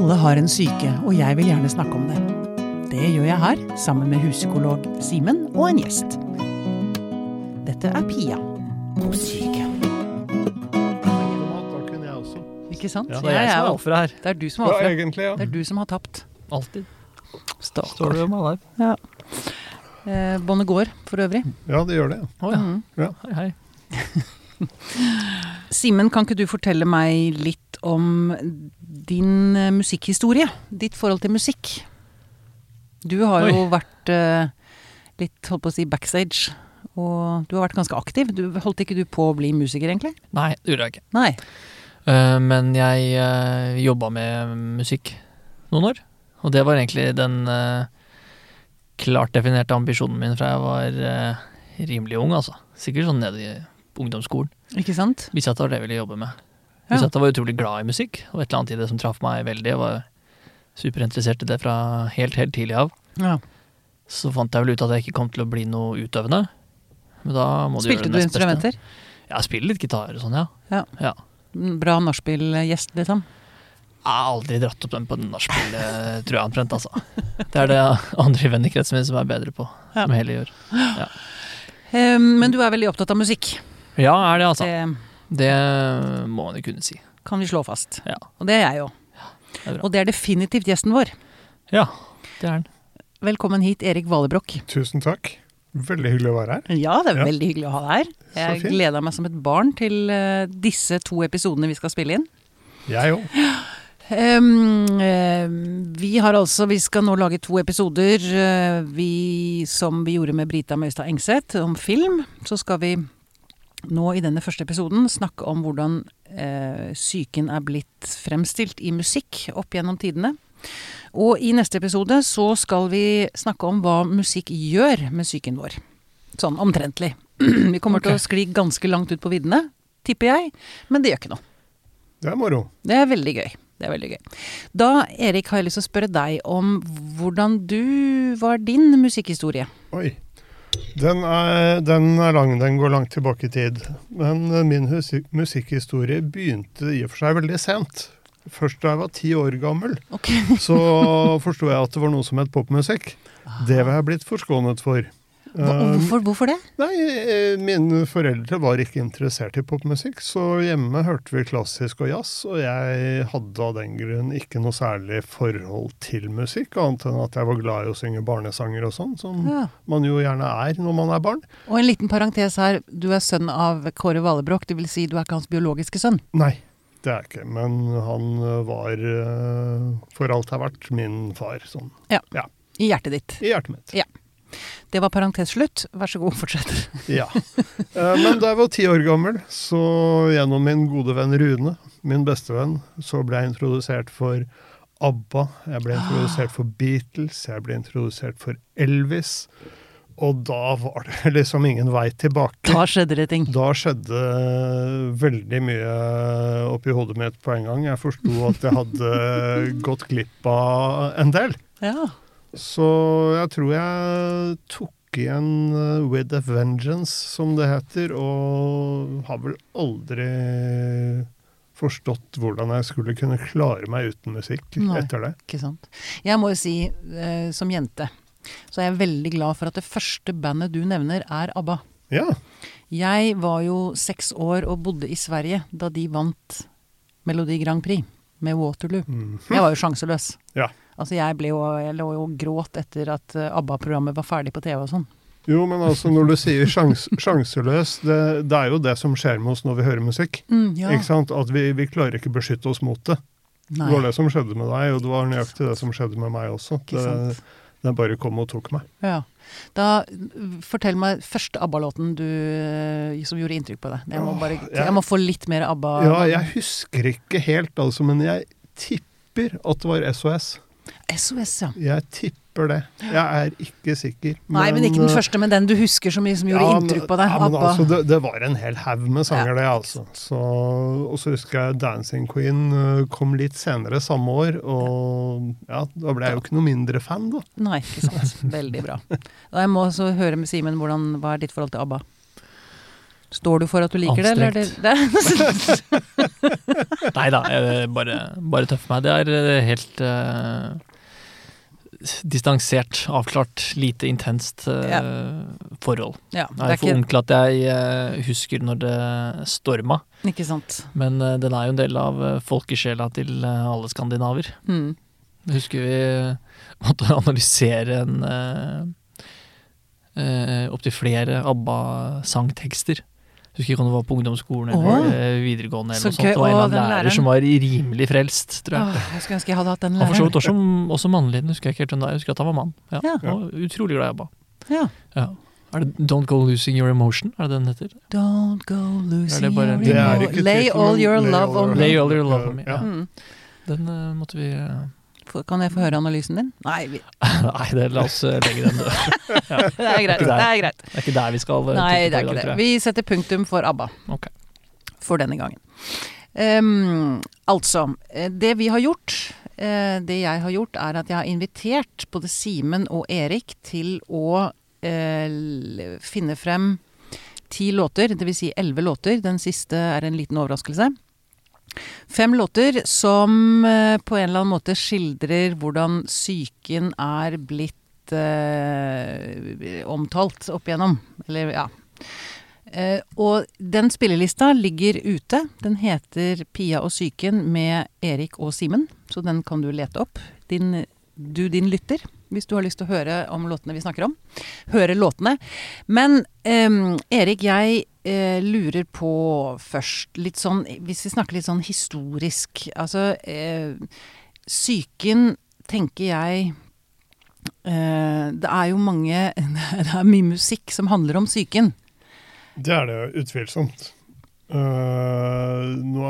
Alle har en syke, og jeg vil gjerne snakke om det. Det gjør jeg her, sammen med huspsykolog Simen og en gjest. Dette er Pia på syke. Da kunne jeg også. Ikke sant? Ja, det er jeg Jeg som er offeret her. Det er du som er Ja, egentlig, ja. Det er du som har tapt. Alltid. Står du det med der. Ja. Eh, Båndet går, for øvrig. Ja, det gjør det. Å ja. Mhm. Hei, hei. Simen, kan ikke du fortelle meg litt om din eh, musikkhistorie? Ditt forhold til musikk. Du har jo vært eh, litt, holdt på å si, backstage. Og du har vært ganske aktiv. Du, holdt ikke du på å bli musiker, egentlig? Nei, det gjorde jeg ikke. Nei. Uh, men jeg uh, jobba med musikk noen år. Og det var egentlig den uh, klart definerte ambisjonen min fra jeg var uh, rimelig ung, altså. Sikkert sånn nede i ungdomsskolen. Ikke sant? Visste at det var det jeg ville jobbe med. Ja. At jeg var utrolig glad i musikk, og et eller annet i det som traff meg veldig. Jeg var superinteressert i det fra helt, helt tidlig av. Ja. Så fant jeg vel ut at jeg ikke kom til å bli noe utøvende. Men da må du Spilte gjøre det nest beste. instrumenter? Ja, jeg spiller litt gitar og sånn, ja. Ja. ja. Bra nachspiel-gjest, liksom? Jeg har aldri dratt opp den på nachspiel, eh, tror jeg omtrent, altså. Det er det andre i vennekretsen min som er bedre på, Ja. som hele gjør. Eh, men du er veldig opptatt av musikk. Ja, er det altså. Det Det må man jo kunne si. kan vi slå fast. Ja. Og det er jeg jo. Det er. Og det er definitivt gjesten vår. Ja, det er den. Velkommen hit, Erik Valebrokk. Tusen takk. Veldig hyggelig å være her. Ja, det er Ja. veldig hyggelig å ha deg her. Jeg gleda meg som et barn til uh, disse to episodene vi skal spille inn. Jeg òg. Um, ehm, vi har altså, vi skal nå lage to episoder uh, vi, som vi gjorde med Brita Møystad Engseth om film. Så skal vi nå i denne første episoden snakke om hvordan eh, psyken er blitt fremstilt i musikk opp gjennom tidene. Og i neste episode så skal vi snakke om hva musikk gjør med psyken vår. Sånn omtrentlig. Vi kommer til å skli ganske langt ut på viddene, tipper jeg, men det gjør ikke noe. Det er moro. Det er veldig gøy. Det er veldig gøy. Da, Erik, har jeg lyst til å spørre deg om hvordan du var din musikkhistorie. Oi. Den er, den er lang, den går langt tilbake i tid. Men eh, min musikkhistorie begynte i og for seg veldig sent. Først da jeg var ti år gammel, okay. så forsto jeg at det var noe som het popmusikk. Det var jeg blitt forskånet for. Eh, hvorfor, hvorfor det? Nei, eh, mine foreldre var ikke interessert i popmusikk, så hjemme hørte vi klassisk og jazz, og jeg hadde av den grunn ikke noe særlig forhold til musikk, annet enn at jeg var glad i å synge barnesanger og sånn, som Ja. man jo gjerne er når man er barn. Og en liten parentes her. Du er sønn av Kåre Valebrokk, det vil si du er ikke hans biologiske sønn. Nei, det er jeg ikke, men han eh, var eh, for alt det har vært min far, sånn, I hjertet ditt. i hjertet mitt. Ja. Det var parentes slutt. Vær så god, fortsett. Ja. Eh, Men da jeg var ti år gammel, så gjennom min gode venn Rune, min bestevenn, så ble jeg introdusert for ABBA, jeg ble introdusert for Beatles, jeg ble introdusert for Elvis. Og da var det liksom ingen vei tilbake. Da skjedde det ting. Da skjedde veldig mye oppi hodet mitt på en gang. Jeg forsto at jeg hadde gått glipp av en del. Ja. Så jeg tror jeg tok igjen uh, With a Vengeance, som det heter, og har vel aldri forstått hvordan jeg skulle kunne klare meg uten musikk Nei. etter det. Ikke sant. Jeg må jo si, eh, som jente, så er jeg veldig glad for at det første bandet du nevner, er ABBA. Ja, Jeg var jo seks år og bodde i Sverige da de vant Melodi Grand Prix med Waterloo. Mhm. Jeg var jo sjanseløs. Ja. Altså jeg, ble jo, jeg lå jo og gråt etter at eh, ABBA-programmet var ferdig på TV og sånn. Jo, men altså når du sier sjans, sjanseløs, det, det er jo det som skjer med oss når vi hører musikk. Mm, ja. Ikke sant? At vi, vi klarer ikke beskytte oss mot det. Nei. Det var det som skjedde med deg, og det var nøyaktig det som skjedde med meg også. Det, det bare kom og tok meg. Ja. Da, fortell meg første ABBA-låten eh, som gjorde inntrykk på deg. Jeg må, bare, jeg må få litt mer ABBA. Ja, jeg husker ikke helt, altså, men jeg tipper at det var SOS. SOS, ja. Jeg tipper det. Jeg er ikke sikker. Nei, men ikke den første, men den du husker som, som gjorde ja, inntrykk på deg. Ja, men altså, det, det var en hel haug med sanger, Ja. det, altså. Så, og så husker jeg Dancing Queen eh, kom litt senere samme år, og ja, da ble jeg jo ikke noe mindre fan, da. Nei, ikke sant. Veldig bra. Da jeg må også høre med Simen, hvordan, hva er ditt forhold til ABBA? Står du for at du liker det, eller er det, det? Nei da, jeg bare, bare tøffer meg. Det er eh, helt uh, distansert, avklart, lite intenst eh, forhold. Ja, det er er for ikke, ung til at jeg uh, husker når det storma, ikke sant. men den er jo en del av folkesjela til alle skandinaver. Mm. Jeg husker vi måtte analysere en uh, opptil flere ABBA-sangtekster. Jeg husker ikke om det var på ungdomsskolen eller Åh. videregående. eller Så noe sånt. Det var en av den lærer læreren. som var rimelig frelst, tror jeg. Åh, jeg skulle ønske jeg hadde hatt den Han for så vidt læreren. også, også mannlig, husker jeg ikke helt hvem det er. Jeg husker at han var mann. Ja. Ja. Og utrolig glad i ABBA. Ja. Ja. Er det Don't Go Losing Your Emotion? Er det den heter? Don't go losing det bare- your emotion». er Lay tittelen, all men your Lay love on me. Lay all your love on me. Ja. Ja. Mm. Den eh, måtte vi eh, Kan jeg få høre analysen din? Nei, vi, Nei, det, la oss eh, legge den død. det er greit. Det er greit. Det er ikke der vi skal eh, Nei, det er ikke det. Vi setter punktum for ABBA. Okay. For denne gangen. Um, altså, eh, det vi har gjort, eh, det jeg har gjort, er at jeg har invitert både Simen og Erik til å eh, finne frem ti låter, dvs. Si elleve låter. Den siste er en liten overraskelse. Fem låter som eh, på en eller annen måte skildrer hvordan psyken er blitt eh, omtalt opp igjennom. Eller, ja. Eh, og den spillelista ligger ute. Den heter Pia og psyken med Erik og Simen, så den kan du lete opp. Din, du din lytter, hvis du har lyst til å høre om låtene vi snakker om. Høre låtene. Men em, Erik, jeg eh, lurer på først litt sånn Hvis vi snakker litt sånn historisk Altså eh, Psyken tenker jeg eh, Det er jo mange Det er mye musikk som handler om psyken. Det er det utvilsomt. Uh, nå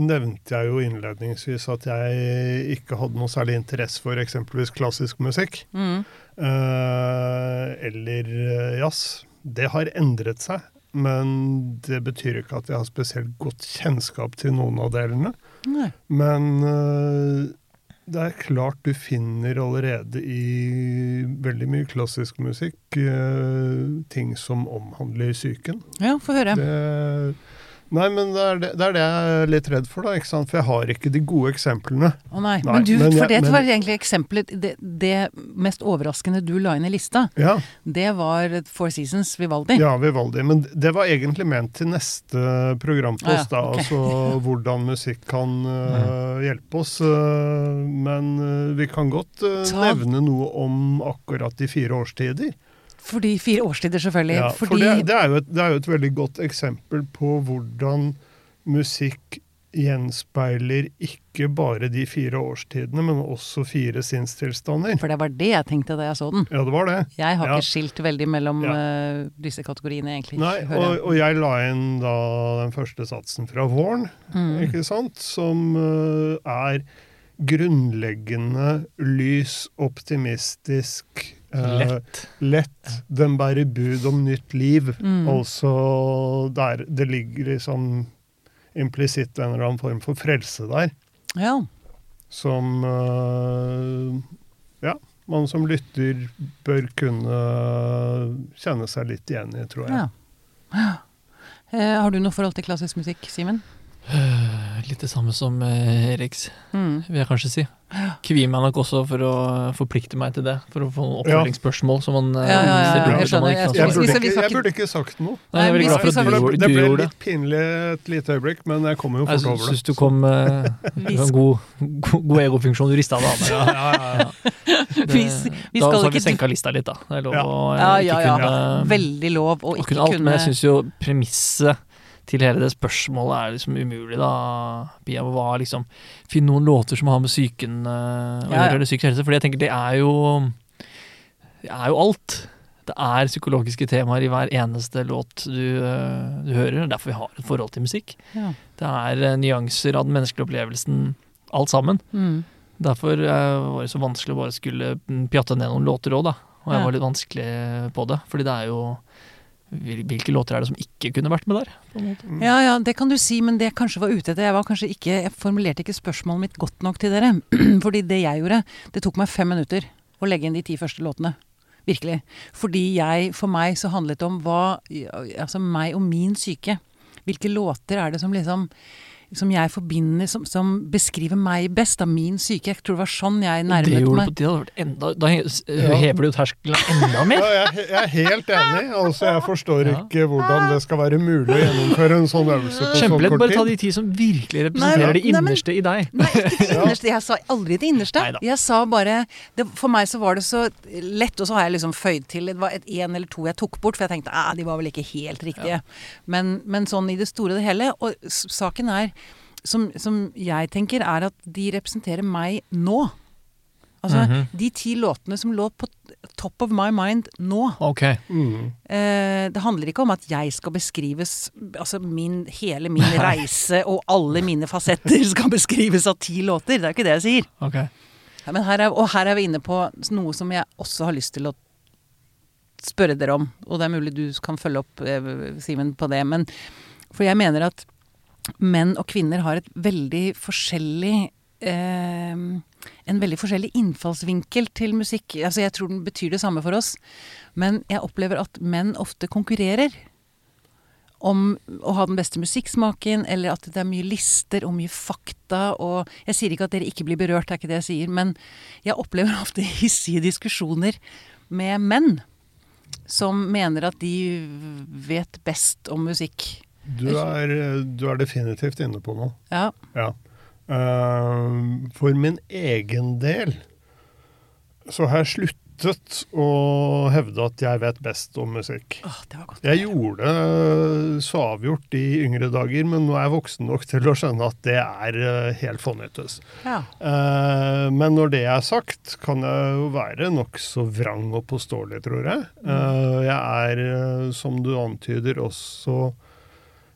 nevnte jeg jo innledningsvis at jeg ikke hadde noe særlig interesse for eksempelvis klassisk musikk. Mm. eh, eller eh, jazz. Det har endret seg, men det betyr ikke at jeg har spesielt godt kjennskap til noen av delene. Nei. Men eh, det er klart du finner allerede i veldig mye klassisk musikk ting som omhandler psyken. Ja, få høre. Det, nei, men det er det, det er det jeg er litt redd for, da. ikke sant? For jeg har ikke de gode eksemplene. Å nei. Nei, Men du, men for jeg- det men- var egentlig eksempelet det, det mest overraskende du la inn i lista. Ja, Det var Four Seasons Vivaldi. ja Vivaldi. Men det var egentlig ment til neste programpost, Ah, ja, da. Okay. Altså hvordan musikk kan uh, hjelpe oss. Uh, men uh, vi kan godt nevne noe om akkurat de fire årstider. Fordi fire årstider, selvfølgelig. Ja, for Fordi det, det, er et, det er jo et veldig godt eksempel på hvordan musikk gjenspeiler ikke bare de fire årstidene, men også fire sinnstilstander. For det var det jeg tenkte da jeg så den. Ja, det var det. Jeg har Ja. ikke skilt veldig mellom Ja. eh, disse kategoriene, egentlig. Nei, og, og jeg la inn da den første satsen fra våren, Mm. ikke sant, som eh, er grunnleggende lys, optimistisk, Lett. lett. Den bærer bud om nytt liv. Mm. Altså der det ligger liksom implisitt en eller annen form for frelse der, Ja. som øh, Ja, man som lytter bør kunne kjenne seg litt igjen i, tror jeg. ja. Eh, har du noe forhold til klassisk musikk, Simen? Eh, Litt det samme som eh, Eriks, Mm. vil jeg kanskje si. Kvier meg nok også for å forplikte meg til det, for å få noen Ja. man eh, Ja, ja, ja, jeg skjønner. Jeg Jeg burde, ikke, jeg burde ikke sagt noe. Nei, jeg er veldig glad for at du, det, gjorde- det Det ble litt pinlig et lite øyeblikk, men jeg kommer jo fort over det. Jeg syns du kom eh, med en god, god, egofunksjon. Du rista det av meg. Ja, ja, ja, ja. Vi s- vi da har vi senka lista litt, da. Det er lov å eh, ikke ja, ja. kunne Veldig lov å ikke kunne alt, men jeg syns jo premisset til hele det spørsmålet er liksom umulig, da, Pia. Hva liksom Finn noen låter som har med psyken uh, å Ja, gjøre, eller psykisk helse. For jeg tenker det er jo Det er jo alt. Det er psykologiske temaer i hver eneste låt du, eh, du hører. Er derfor vi har et forhold til musikk. Ja. Det er eh, nyanser av den menneskelige opplevelsen, alt sammen. Mm. Derfor var det så vanskelig å bare skulle mm, pjatte ned noen låter òg, da. Og jeg Ja. var litt vanskelig på det. Fordi det er jo Hvilke låter er det som ikke kunne vært med der? Ja, ja, det kan du si, men det jeg kanskje var ute etter Jeg var kanskje ikke, jeg formulerte ikke spørsmålet mitt godt nok til dere. Fordi det jeg gjorde, det tok meg fem minutter å legge inn de ti første låtene. Virkelig. Fordi jeg, for meg så handlet det om hva Altså meg og min syke. Hvilke låter er det som liksom som jeg forbinder som, som beskriver meg best, av min syke. Jeg tror det var sånn jeg det nærmet gjorde meg. på tide hadde vært enda Da Ja. hever du ut terskelen enda Ja, mer. jeg, er jeg er helt enig. Altså, jeg forstår Ja. ikke hvordan det skal være mulig å gjennomføre en sånn øvelse på så Kjempelett. kort Bare ta de ti som virkelig Nei, representerer det nei, men- innerste i deg. Nei, ikke det innerste. Jeg sa aldri det innerste. Neida. Jeg sa bare det, For meg så var det så lett, og så har jeg liksom føyd til Det var et en eller to jeg tok bort, for jeg tenkte ah, de var vel ikke helt riktige. Men, men sånn i det store og det hele. Og saken er, som, som jeg tenker, er at de representerer meg nå. Altså, Mhm. de ti låtene som lå på top of my mind nå. Okay. Mm. Eh, det handler ikke om at jeg skal beskrives Altså min, hele min reise og alle mine fasetter skal beskrives av ti låter. Det er ikke det jeg sier. Okay. Ja, men her er, og her er vi inne på noe som jeg også har lyst til å spørre dere om. Og det er mulig du kan følge opp, eh, Simen, på det. Men for jeg mener at menn og kvinner har et veldig forskjellig eh, En veldig forskjellig innfallsvinkel til musikk. Altså Jeg tror den betyr det samme for oss. Men jeg opplever at menn ofte konkurrerer om å ha den beste musikksmaken, eller at det er mye lister og mye fakta og Jeg sier ikke at dere ikke blir berørt, det er ikke det jeg sier, men jeg opplever ofte hissige diskusjoner med menn som mener at de vet best om musikk. Du, er, du er definitivt inne på noe. Ja. Ja. Uh, for min egen del så har jeg sluttet å hevde at jeg vet best om musikk. Åh, det var godt. Jeg gjorde det så avgjort i yngre dager, men nå er jeg voksen nok til å skjønne at det er eh, helt fånyttes. Ja. Uh, men når det er sagt, kan jeg jo være nokså vrang og påståelig, tror jeg. Uh, jeg er, eh, som du antyder, også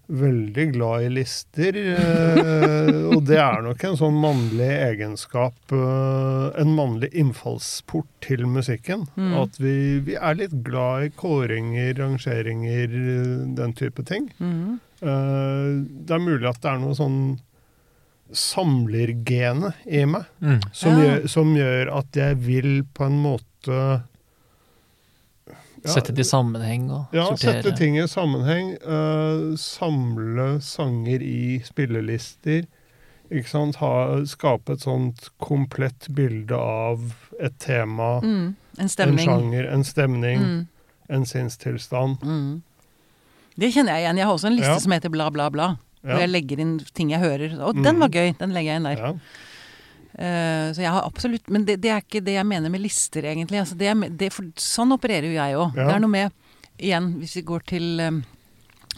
veldig glad i lister. eh, og det er nok en sånn mannlig egenskap, eh, en mannlig innfallsport til musikken. Mm. At vi, vi er litt glad i kåringer, rangeringer, den type ting. Mm. Eh, det er mulig at det er noe sånn samlergenet i meg Mm. som, Ja. gjør, som gjør at jeg vil på en måte Sette det i sammenheng og ja, sortere. sette ting i sammenheng. Uh, samle sanger i spillelister. Ikke sant? Ha, skape et sånt komplett bilde av et tema, Mm. En en stemning. sjanger, en stemning, Mm. en sinnstilstand. Mm. Det kjenner jeg igjen. Jeg har også en liste Ja. som heter bla, bla, bla. Hvor Ja. jeg legger inn ting jeg hører. Og Mm. den var gøy! Den legger jeg inn der. Ja. Eh, så jeg har absolutt Men det, det er ikke det jeg mener med lister, egentlig. Altså det det, for sånn opererer jo jeg òg. Ja. Det er noe med Igjen, hvis vi går til um,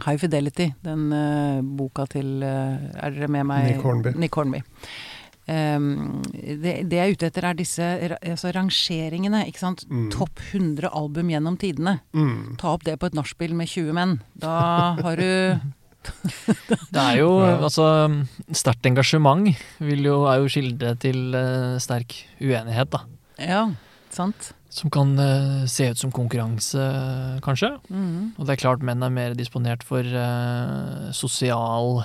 High Fidelity, den uh, boka til uh, Er dere med meg? Nick Hornby. Nick Hornby. Um, det, det jeg er ute etter, er disse altså rangeringene. ikke sant? Mm. Topp 100 album gjennom tidene. Mm. Ta opp det på et nachspiel med 20 menn. Da har du Det er jo altså Sterkt engasjement vil jo, er jo kilde til eh, sterk uenighet, da. Ja, sant? Som kan eh, se ut som konkurranse, kanskje. Mm. Og det er klart menn er mer disponert for uh, sosial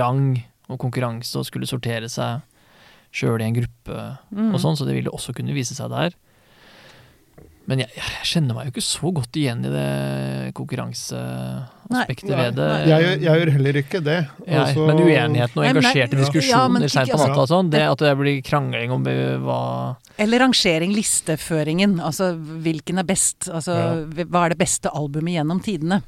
rang og konkurranse og skulle sortere seg sjøl i en gruppe mm. og sånn, så det vil jo også kunne vise seg der. Men jeg, jeg kjenner meg jo ikke så godt igjen i det konkurranseaspektet ved det. Jeg, jeg gjør heller ikke det. Altså- men uenigheten og Nei, nei, engasjerte ja. diskusjoner Ja, seint på natta og sånn, det at det blir krangling om eh, hva Eller rangering, listeføringen. Altså hvilken er best? Altså Ja. hva er det beste albumet gjennom tidene?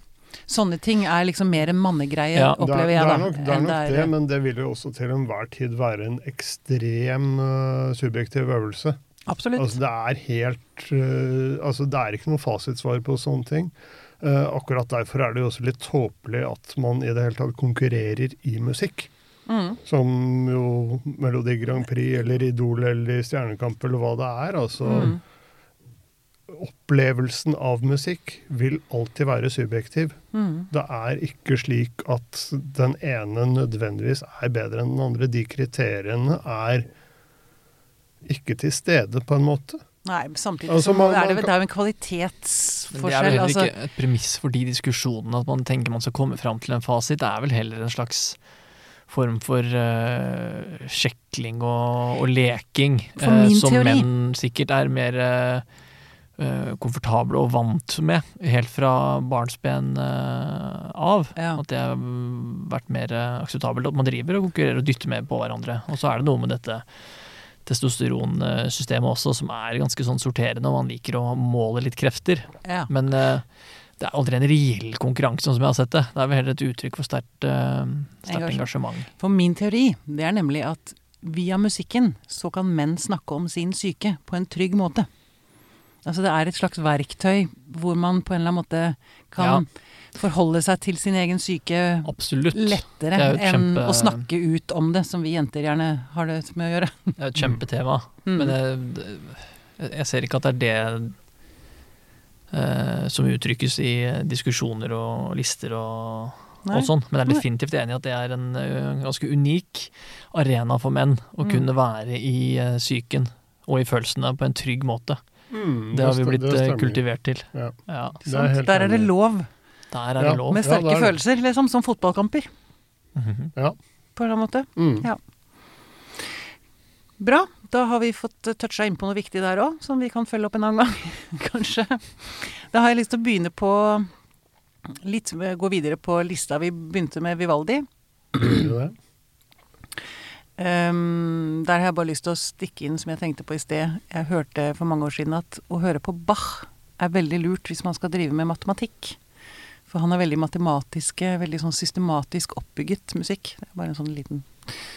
Sånne ting er liksom mer en mannegreie, Ja, Det er, opplever det jeg, da. er nok, det, er nok det, men det vil jo også til enhver tid være en ekstrem uh, subjektiv øvelse. Absolutt. Altså det er helt uh, Altså det er ikke noe fasitsvar på sånne ting. Uh, akkurat derfor er det jo også litt tåpelig at man i det hele tatt konkurrerer i musikk. Mm. Som jo Melodi Grand Prix eller Idol eller Stjernekamp eller hva det er. Altså Mm. opplevelsen av musikk vil alltid være subjektiv. Mm. Det er ikke slik at den ene nødvendigvis er bedre enn den andre. De kriteriene er ikke til stede, på en måte. Nei, men samtidig Altså, så man- er det, det er jo en Men det er vel heller Altså, ikke et premiss for de diskusjonene at man tenker man skal komme fram til en fasit. Det er vel heller en slags form for uh, sjekling og, og leking. Eh, som teori- menn sikkert er mer eh, eh, komfortable og vant med helt fra barnsben av. Ja. At det har vært mer akseptabelt at man driver og konkurrerer og dytter med på hverandre. Og så er det noe med dette testosteronsystemet også som er ganske sånn sorterende, og man liker å måle litt krefter. Ja. Men uh, det er aldri en reell konkurranse, sånn som jeg har sett det. Det er vel heller et uttrykk for sterkt uh, Engasjement. For min teori, det er nemlig at via musikken så kan menn snakke om sin syke på en trygg måte. Altså det er et slags verktøy hvor man på en eller annen måte kan forholde seg til sin egen syke Absolutt. lettere er enn kjempe- å snakke ut om det, som vi jenter gjerne har det med å gjøre. Det er et kjempetema. Mm. Men jeg, det- jeg ser ikke at det er det eh, som uttrykkes i diskusjoner og lister og, og sånn. Men jeg er definitivt enig i at det er en eh, ganske unik arena for menn å Mm. kunne være i eh, psyken og i følelsene på en trygg måte. Mm, Det har vi blitt det kultivert til. Ja. Ja, er Der er det lov der er Ja. det lov. med sterke det er det. følelser, liksom som fotballkamper, Ja. på en eller annen måte. Mm. Ja. Bra. Da har vi fått eh, toucha inn på noe viktig der òg, som vi kan følge opp en annen gang, kanskje. Da har jeg lyst til å begynne på litt, Gå videre på lista. Vi begynte med Vivaldi. Um, der har jeg bare lyst til å stikke inn, som jeg tenkte på i sted. Jeg hørte for mange år siden at å høre på Bach er veldig lurt hvis man skal drive med matematikk. For han er veldig matematiske, veldig sånn systematisk oppbygget musikk. Det er bare en sånn liten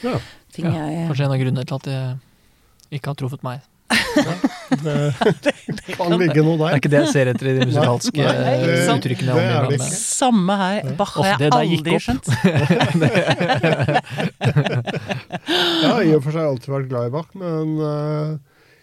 Ja. ting Ja, jeg Kanskje en av grunnene til at det ikke har truffet meg. Det kan ligge noe der. Det er ikke det jeg ser etter i de musikalske Nei, det- uttrykkene. det er det ikke. Samme her. Bach har jeg det aldri skjønt. Jeg har i og for seg alltid vært glad i Bach, men eh,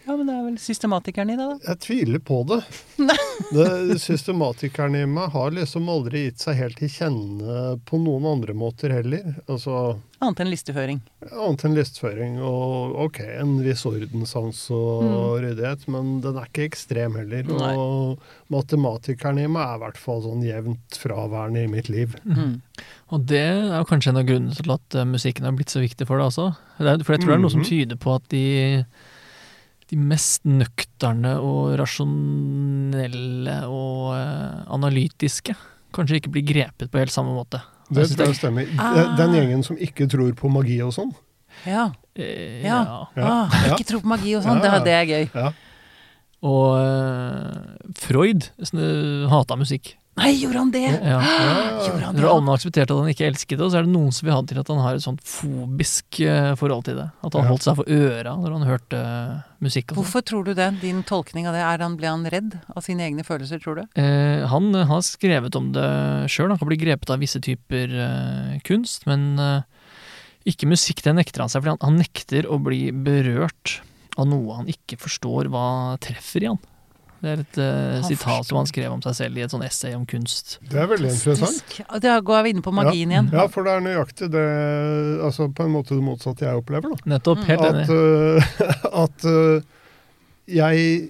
Ja, men det er vel systematikeren i det, da. jeg tviler på det. det. Systematikeren i meg har liksom aldri gitt seg helt til kjenne på noen andre måter heller. Altså Annet enn listeføring. Annet enn listeføring og ok, en viss ordenssans og ryddighet, men den er ikke ekstrem heller. Nei. Og matematikeren i meg er i hvert fall sånn jevnt fraværende i mitt liv. Mm. Og det er jo kanskje en av grunnene til at musikken har blitt så viktig for deg også. For jeg tror det er noe som Mhm. tyder på at de, de mest nøkterne og rasjonelle og eh, analytiske kanskje ikke blir grepet på helt samme måte. Det tror jeg stemmer. Ah. Den gjengen som ikke tror på magi og sånn. Ja. Eh, Ja. ja. Ah, ikke tro på magi og sånn. Ja, ja. Det, det er gøy. Ja. Og eh, Freud hata musikk. Nei, gjorde han det? Ja. Gjorde han Når det? alle aksepterte at han ikke elsket det, og så er det noen som vil ha det til at han har et sånt fobisk eh, forhold til det. At han Ja. holdt seg for øra når han hørte eh, musikk. og. Hvorfor tror du det? Din tolkning av det, er han, ble han redd av sine egne følelser, tror du? Eh, han eh, har skrevet om det sjøl. Han kan bli grepet av visse typer eh, kunst, men eh, ikke musikk. Det nekter han seg, for han, han nekter å bli berørt av noe han ikke forstår hva treffer i han. Det er et uh, sitat som han skrev om seg selv i et sånn essay om kunst. Det er veldig interessant. Da går vi inne på magien igjen. Ja, for det er nøyaktig det Altså på en måte det motsatte jeg opplever, da. Nettopp. Helt At, enig. øh, at uh, jeg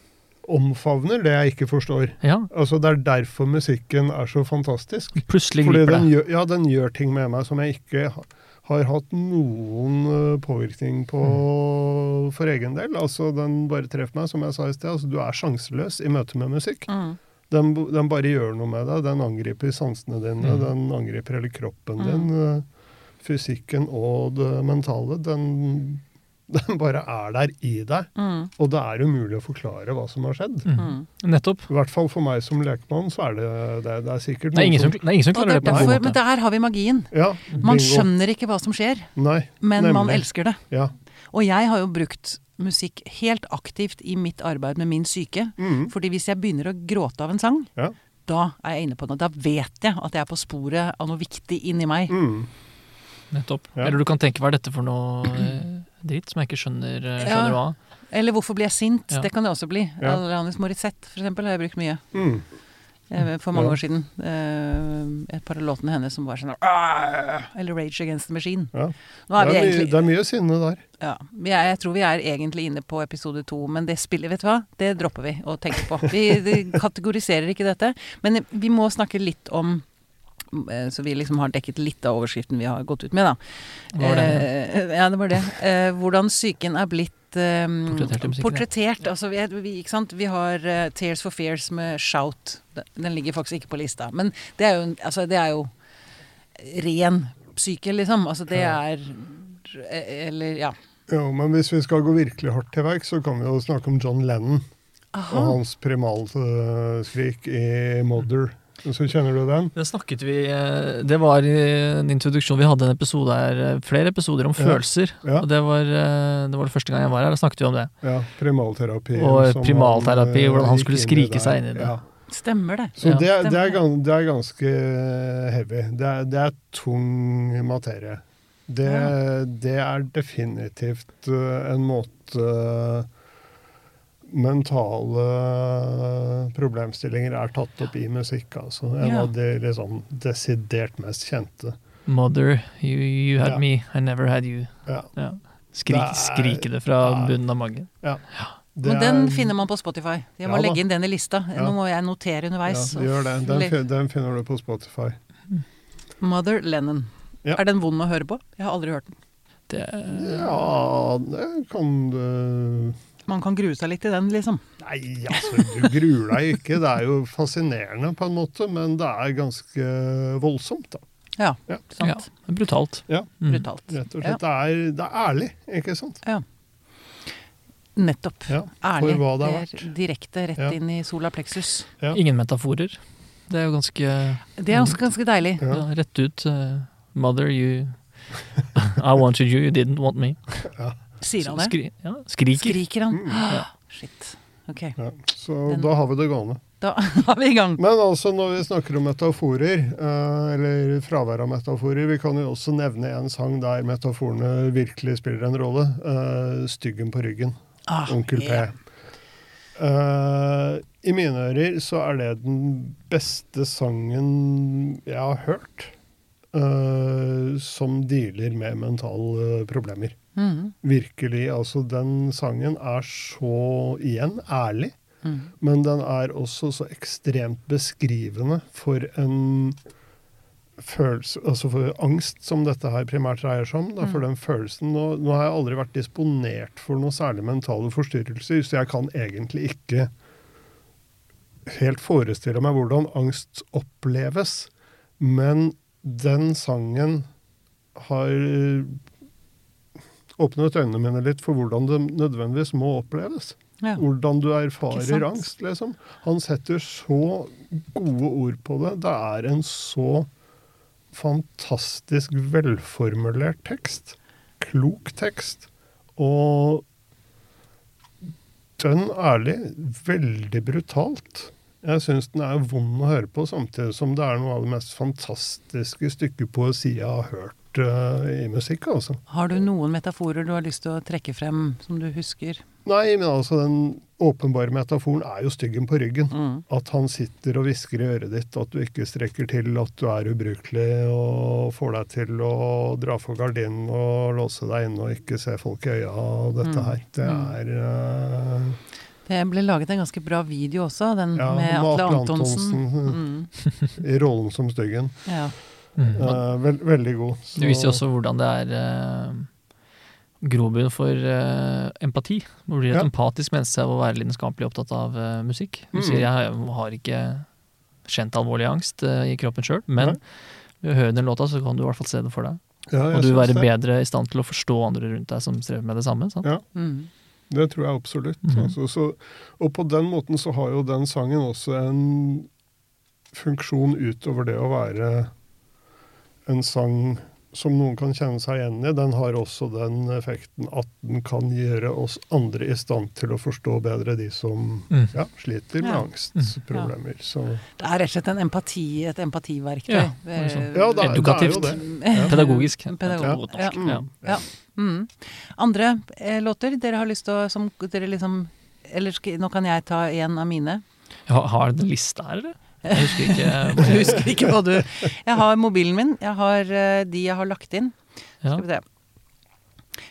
omfavner det jeg ikke forstår. Ja, Altså Det er derfor musikken er så fantastisk. plutselig Fordi griper den det. gjør, ja, den gjør ting med meg som jeg ikke ha- har hatt noen øh, påvirkning på Mm. for egen del. Altså Den bare treffer meg, som jeg sa i sted. Altså, du er sjanseløs i møte med musikk. Mm. Den, den bare gjør noe med deg. Den angriper sansene dine, Mm. den angriper hele kroppen Mm. din. øh, Fysikken og det mentale. Den, den bare er der i deg. Mm. Og det er umulig å forklare hva som har skjedd. Mm. Mm. Nettopp. I hvert fall for meg som lekmann, så er det det, det er sikkert Det er ingen som, det er ingen som klarer det det på en derfor, men der har vi magien. Ja, Man skjønner ikke hva som skjer, Nei, men man elsker det. Ja. Og jeg har jo brukt musikk helt aktivt i mitt arbeid med min syke. Mm. Fordi hvis jeg begynner å gråte av en sang, Ja. da er jeg inne på noe. Da vet jeg at jeg er på sporet av noe viktig inni meg. Mm. Nettopp. Ja. Eller du kan tenke hva er dette for noe eh, dritt som jeg ikke skjønner, skjønner Ja. hva. Eller hvorfor blir jeg sint? Ja. Det kan det også bli. Ja. Alanis Morissette, for eksempel, har jeg brukt mye. Mm. eh, For mange Ja. år siden. Eh, Et par av låtene hennes som var sånn Eller Rage Against the Machine. Ja. Nå er Det, er egentlig det er mye sinne der. Ja, vi er, jeg tror vi er egentlig inne på episode to, men det spillet, vet du hva, det dropper vi å tenke på. Vi, vi kategoriserer ikke dette, men vi må snakke litt om eh, så vi liksom har dekket litt av overskriften vi har gått ut med, da. Var det? Eh, ja, det var det. Eh, hvordan psyken er blitt um, Portrettert portrettert. Altså, vi, vi, ikke sant? vi har uh, Tears for Fears med Shout. Den- ligger faktisk ikke på lista. Men det er jo, altså, det er jo ren psyke, liksom. Altså, det er eh, Eller, ja. Jo, men hvis vi skal gå virkelig hardt til verk, så kan vi jo snakke om John Lennon og Aha. hans primalskrik i Mother. Så kjenner du den? Det snakket vi eh, Det var i en introduksjon Vi hadde en episode her, eh, flere episoder om Ja. følelser. Ja. Og det var, eh, det var det første gang jeg var her. Da snakket vi om det. Ja, primalterapi. Og som primalterapi, han, hvordan han skulle skrike inn seg inn i det. Ja. Stemmer det. Så det, er- det, er det er ganske heavy. Det er, det er tung materie. Det, Ja. det er definitivt en måte mentale problemstillinger er tatt opp i musikk, altså. En Ja. av de liksom desidert mest kjente. Mother, you, you had Ja. me, I never had you. Ja. Ja. Skrik, Det er- skrike det fra Ja. bunnen av magen. Ja. Men den er- finner man på Spotify. Jeg må Ja legge inn den i lista. Ja. Nå må jeg notere underveis. Ja, gjør det. Den, den finner du på Spotify. Mother Lennon. Ja. Er den vond å høre på? Jeg har aldri hørt den. Det, Ja, det kan du Man kan grue seg litt i den, liksom. Nei, altså, du gruer deg ikke. Det er jo fascinerende på en måte, men det er ganske voldsomt, da. Ja, Ja. ja, brutalt. Ja, Mm. Brutalt. rett og Ja, slett. Det, er, det er ærlig, ikke sant? Ja. nettopp. Ja, Ærlig. For hva det er direkte rett Ja. inn i sola plexus. Ja. Ingen metaforer. Det er jo ganske Det er også ganske deilig. Ja. ja, rett ut. Uh, Mother, you I wanted you, you didn't want me. Sier han det? Skri, ja, skriker. Skriker han? Mm. Ja. Shit. Ok, Ja, så Den- da har vi det gående. da har vi i gang. Men altså, når vi snakker om metaforer, eh, eller fravær av metaforer, vi kan jo også nevne en sang der metaforene virkelig spiller en rolle. eh, 'Styggen på ryggen'. Ah, Onkel P. Yeah. Eh, I mine ører så er det den beste sangen jeg har hørt eh, som dealer med mentale problemer. Mhm, Virkelig. Altså, den sangen er så, igjen, ærlig. Mm. Men den er også så ekstremt beskrivende for en følelse Altså for angst, som dette her primært dreier seg om. Da, for Mm. den følelsen nå, nå har jeg aldri vært disponert for noe særlig mentale forstyrrelser, så jeg kan egentlig ikke helt forestille meg hvordan angst oppleves. Men den sangen har åpnet øynene mine litt for hvordan det nødvendigvis må oppleves Ja. hvordan du erfarer angst, liksom. Han setter så gode ord på det. Det er en så fantastisk velformulert tekst. Klok tekst. Og dønn ærlig, veldig brutalt. Jeg syns den er vond å høre på, samtidig som det er noe av det mest fantastiske stykket poesi jeg har hørt eh, i musikk. altså. Har du noen metaforer du har lyst til å trekke frem som du husker? Nei, men altså den åpenbare metaforen er jo styggen på ryggen. Mm. At han sitter og hvisker i øret ditt at du ikke strekker til, at du er ubrukelig og får deg til å dra for gardinen og låse deg inne og ikke se folk i øya og dette Mm. her. Det Mm. er uh... Det ble laget en ganske bra video også, den Ja, med Atle Antonsen. Antonsen. Mm. i rollen som styggen. Ja. Mm. Eh, vel, veldig god. Så- Det viser jo også hvordan det er uh, grobunn for uh, empati. Man blir et Ja. empatisk menneske av å være lidenskapelig opptatt av uh, musikk. Du Mm. sier jeg har ikke kjent alvorlig angst i kroppen sjøl, men ved å høre den låta, så kan du i hvert fall se det for deg. Ja, Og du vil være det. bedre i stand til å forstå andre rundt deg som strever med det samme. Sant? Ja. Mm. Det tror jeg absolutt. Mhm. altså, så, og på den måten så har jo den sangen også en funksjon utover det å være en sang som noen kan kjenne seg igjen i. Den har også den effekten at den kan gjøre oss andre i stand til å forstå bedre de som Mm. ja, sliter med Ja. angstproblemer. Ja. Det er rett og slett en empati, et empativerktøy. Ja, Eh, sånn. ja, det, er- det er jo det. Pedagogisk. Pedagogisk. Ja. Ja. Mm. Andre eh, låter dere har lyst til å som dere liksom Eller skal, nå kan jeg ta en av mine. Ha- Har du en liste her, eller? Jeg husker ikke. Jeg husker ikke hva du Jeg har mobilen min. Jeg har eh, de jeg har lagt inn. Ja. Skal vi se.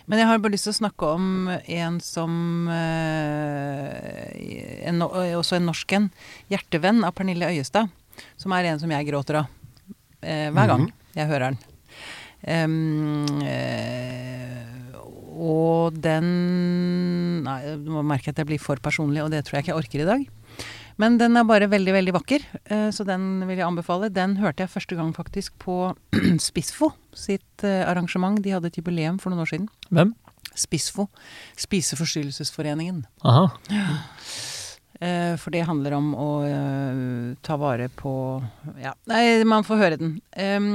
Men jeg har bare lyst til å snakke om en som eh, en, Også en norsk en. 'Hjertevenn' av Pernille Øyestad. Som er en som jeg gråter av eh, hver gang Mhm. jeg hører den. Um, eh, og den nå merker jeg at jeg blir for personlig, og det tror jeg ikke jeg orker i dag. Men den er bare veldig, veldig vakker, eh, så den vil jeg anbefale. Den hørte jeg første gang faktisk på Spissfo sitt eh, arrangement. De hadde et jubileum for noen år siden. Hvem? Spissfo. Spiseforstyrrelsesforeningen. Aha. Eh, For det handler om å eh, ta vare på Ja, nei, man får høre den. Em,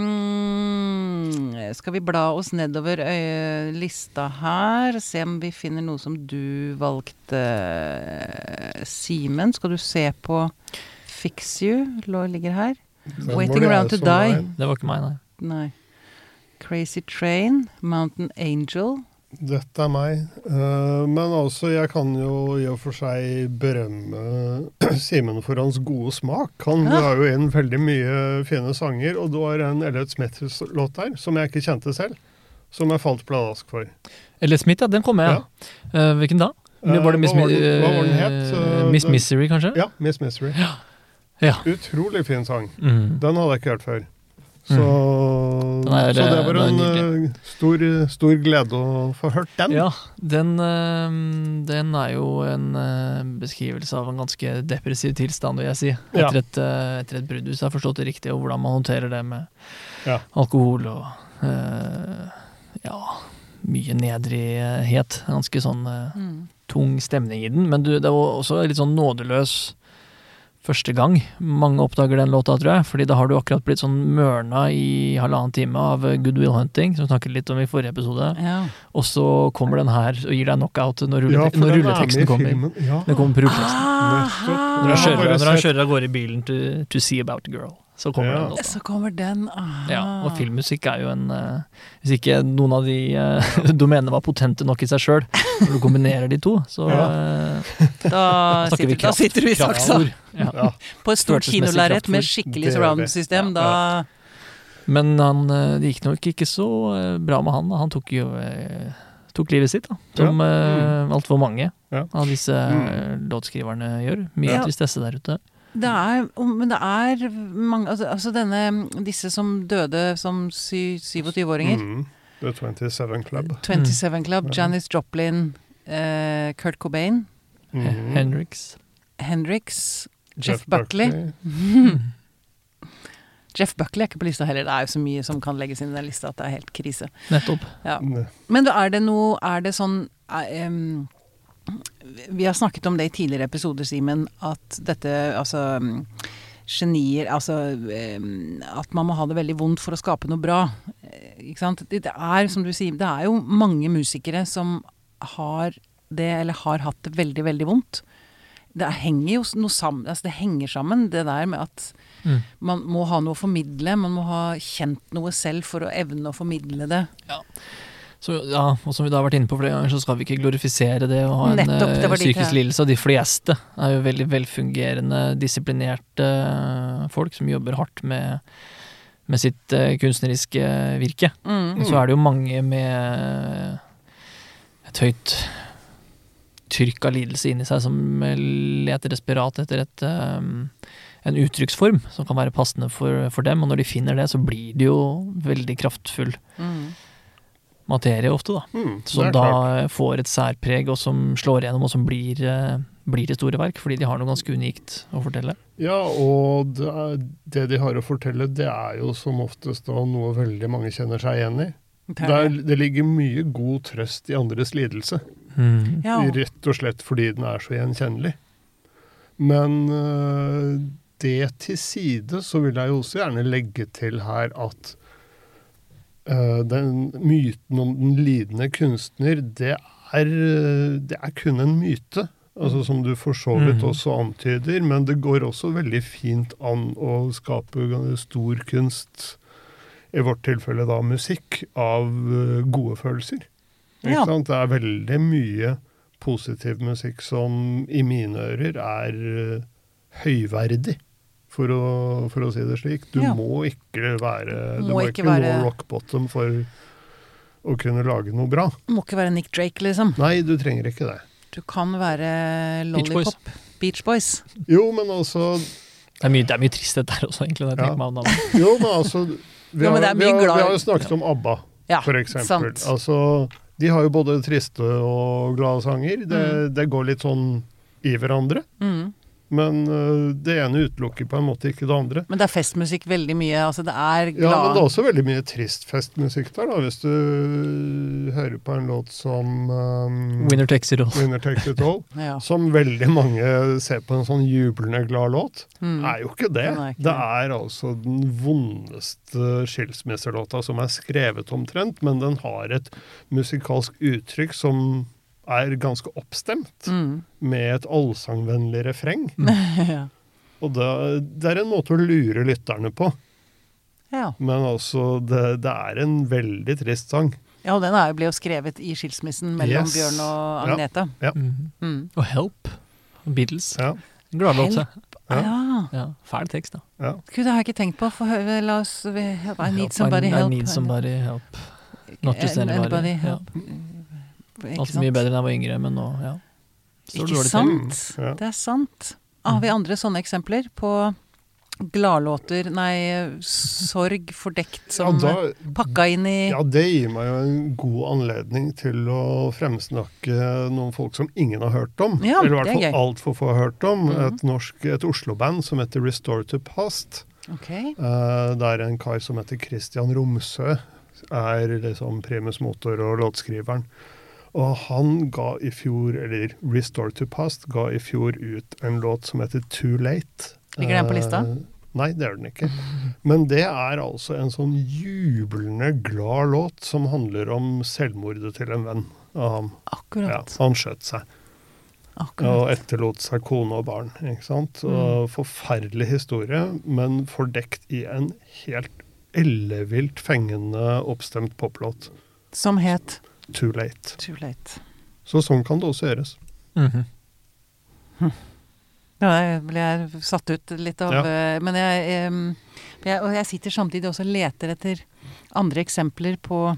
skal vi bla oss nedover øye, lista her? Se om vi finner noe som du valgte. Simen, skal du se på Fix You? Lå, ligger her. Den Waiting Around to Die. Det var ikke meg, nei. Nei. Crazy Train. Mountain Angel. Dette er meg. Eh, men altså, jeg kan jo i og for seg berømme Simen for hans gode smak. Han Ja. har jo inn veldig mye fine sanger, og det var en Elliot Smith-låt der som jeg ikke kjente selv, som jeg falt pladask for. Eller Smith, ja. Den kom med, ja. Eh, hvilken da? Eh, var det Miss, hva var den- hva var den het? eh, Eh, Miss Misery, kanskje? Ja, Miss Misery. Ja. Utrolig fin sang. Mm. Den hadde jeg ikke hørt før. Så, er, så det var en eh, stor, stor glede å få hørt den. Ja, den, eh, den er jo en eh, beskrivelse av en ganske depressiv tilstand, vil jeg si. Ja. Etter et, etter et brudd, hvis jeg har forstått det riktig, og hvordan man håndterer det med Ja. alkohol og eh, ja, mye nedrighet. Ganske sånn eh, Mm. tung stemning i den, men du, det var også litt sånn nådeløs første gang mange oppdager den låta, tror jeg. Fordi da har du akkurat blitt sånn mørna i halvannen time av Good Will Hunting, som vi snakket litt om i forrige episode. Ja. Og så kommer den her og gir deg knockout når, rulle, Ja, når rulleteksten kommer. Ja. Den kommer på rulleteksten. Nettopp. Når han kjører, av gårde i bilen to, to see about girl, så kommer Ja. den låta. Så kommer den. Aha. Ja, og filmmusikk er jo en uh, Hvis ikke noen av de uh, domenene var potente nok i seg sjøl, når du kombinerer de to, så eh, Da, snakker vi kraft, da sitter du i saksa. Ja. Ja. På et stort kinolerret med skikkelig surround-system. Da Men han, det gikk nok ikke så bra med han. da. Han tok jo tok livet sitt, da. Som Ja. eh, altfor mange Ja. av disse Mm. låtskriverne gjør. Mye Ja. tristesse der ute. Det er, men det er mange altså, altså denne Disse som døde som 27-åringer. Mm. The 27 Club. 27 Club, Ja. Janis Joplin, uh, Kurt Cobain, Mm. Hendrix. Hendrix, Jeff Buckley. Jeff Buckley er ikke på lista heller. Det er jo så mye som kan legges inn i den lista at det er helt krise. Nettopp. Ja. Men er det noe Er det sånn em, Vi har snakket om det i tidligere episoder, Simen, at dette altså Genier Altså at man må ha det veldig vondt for å skape noe bra. Eh, Ikke sant? Det er, som du sier, det er jo mange musikere som har det, eller har hatt det veldig, veldig vondt. Det henger jo noe sammen, altså det henger sammen, det der med at Mm. man må ha noe å formidle. Man må ha kjent noe selv for å evne å formidle det. Så ja, og som vi da har vært inne på flere ganger, så skal vi ikke glorifisere det å ha en Nettopp, eh, psykisk lidelse. Og de fleste er jo veldig velfungerende, disiplinerte eh, folk som jobber hardt med, med sitt eh, kunstneriske virke. Mm. Så er det jo mange med et høyt trykk av lidelse inni seg som leter desperat etter et, um, en uttrykksform som kan være passende for, for dem. Og når de finner det, så blir de jo veldig kraftfull Mm. Materie ofte, da. Mm, Som da klart. får et særpreg, og som slår igjennom, og som blir, eh, blir til store verk. Fordi de har noe ganske unikt å fortelle. Ja, og det, er, det de har å fortelle, det er jo som oftest da noe veldig mange kjenner seg igjen i. Det Det, er er, det. ligger mye god trøst i andres lidelse, Mm. Ja. rett og slett fordi den er så gjenkjennelig. Men øh, det til side, så vil jeg jo også gjerne legge til her at den myten om den lidende kunstner, det er, øh, det er kun en myte. Altså Som du for så vidt Mhm. også antyder, men det går også veldig fint an å skape stor kunst, i vårt tilfelle da musikk, av øh, gode følelser. Ja. sant? Det er veldig mye positiv musikk som i mine ører er høyverdig, for å, for å si det slik. Du Ja. må ikke være Du Må må ikke være... nå rock bottom for å kunne lage noe bra. Du Må ikke være Nick Drake, liksom. Nei, du trenger ikke det. Du kan være Beach Boys. Lollipop. Beach Boys. Jo, men altså Det, er mye, det er mye tristhet der også, egentlig. Når jeg Ja. Jo, men altså Vi har, jo, vi har, vi har jo snakket om ABBA, Ja, for eksempel. sant. Altså, De har jo både triste og glade sanger. Det, Mm. det går litt sånn i hverandre. Mm. Men øh, det ene utelukker på en måte ikke det andre. Men det er festmusikk veldig mye. Altså det er Ja, men det er også veldig mye trist festmusikk der, da. Hvis du hører på en låt som um, Winner takes it all. Winner Takes It All, ja. som veldig mange ser på en sånn jublende glad låt, Mm. er jo ikke det. Er ikke det det. er altså den vondeste skilsmisselåta som er skrevet omtrent, men den har et musikalsk uttrykk som er ganske oppstemt, Mm. med et allsangvennlig refreng. ja. Og det, det er en måte å lure lytterne på, ja. men altså, det, det er en veldig trist sang. Ja, og den er, ble jo skrevet i skilsmissen mellom Yes. Bjørn og Ja. Agnete. Mhm. Mm. Og Help. Beatles. Ja, Gladlåt. Ja. Ja. Ja, fæl tekst, da. ja. Gud, det har jeg ikke tenkt på. Få høre, la oss I need Help, somebody I, help. I need somebody help. Not just anybody. anybody. Ja. help. Ikke Alt mye sant? bedre enn jeg var yngre, men nå, ja. Står Ikke sant? Ja. Det er sant. Ah, har vi andre sånne eksempler på gladlåter Nei, sorg fordekt Ja, som da, pakka inn i ja, det gir meg jo en god anledning til å fremsnakke noen folk som ingen har hørt om. Ja, eller i hvert er fall altfor få har hørt om. Mhm. Et norsk, et Oslo-band som heter Restore to Past. Ok. Eh, der en kar som heter Christian Romsø er liksom primus motor og låtskriveren. Og han ga i fjor, eller Restore to Past, ga i fjor ut en låt som heter Too Late. Ligger den på lista? Eh, nei, det gjør den ikke. Men det er altså en sånn jublende glad låt som handler om selvmordet til en venn av ham. Akkurat. Ja, han skjøt seg Akkurat. og etterlot seg kone og barn. ikke sant? Og forferdelig historie, men fordekt i en helt ellevilt fengende oppstemt poplåt. Som het Too late. Too Late. Så sånn kan det også gjøres. Mhm. Ja, jeg ble jeg satt ut litt av Ja. eh, Men jeg, jeg Og jeg sitter samtidig også og leter etter andre eksempler på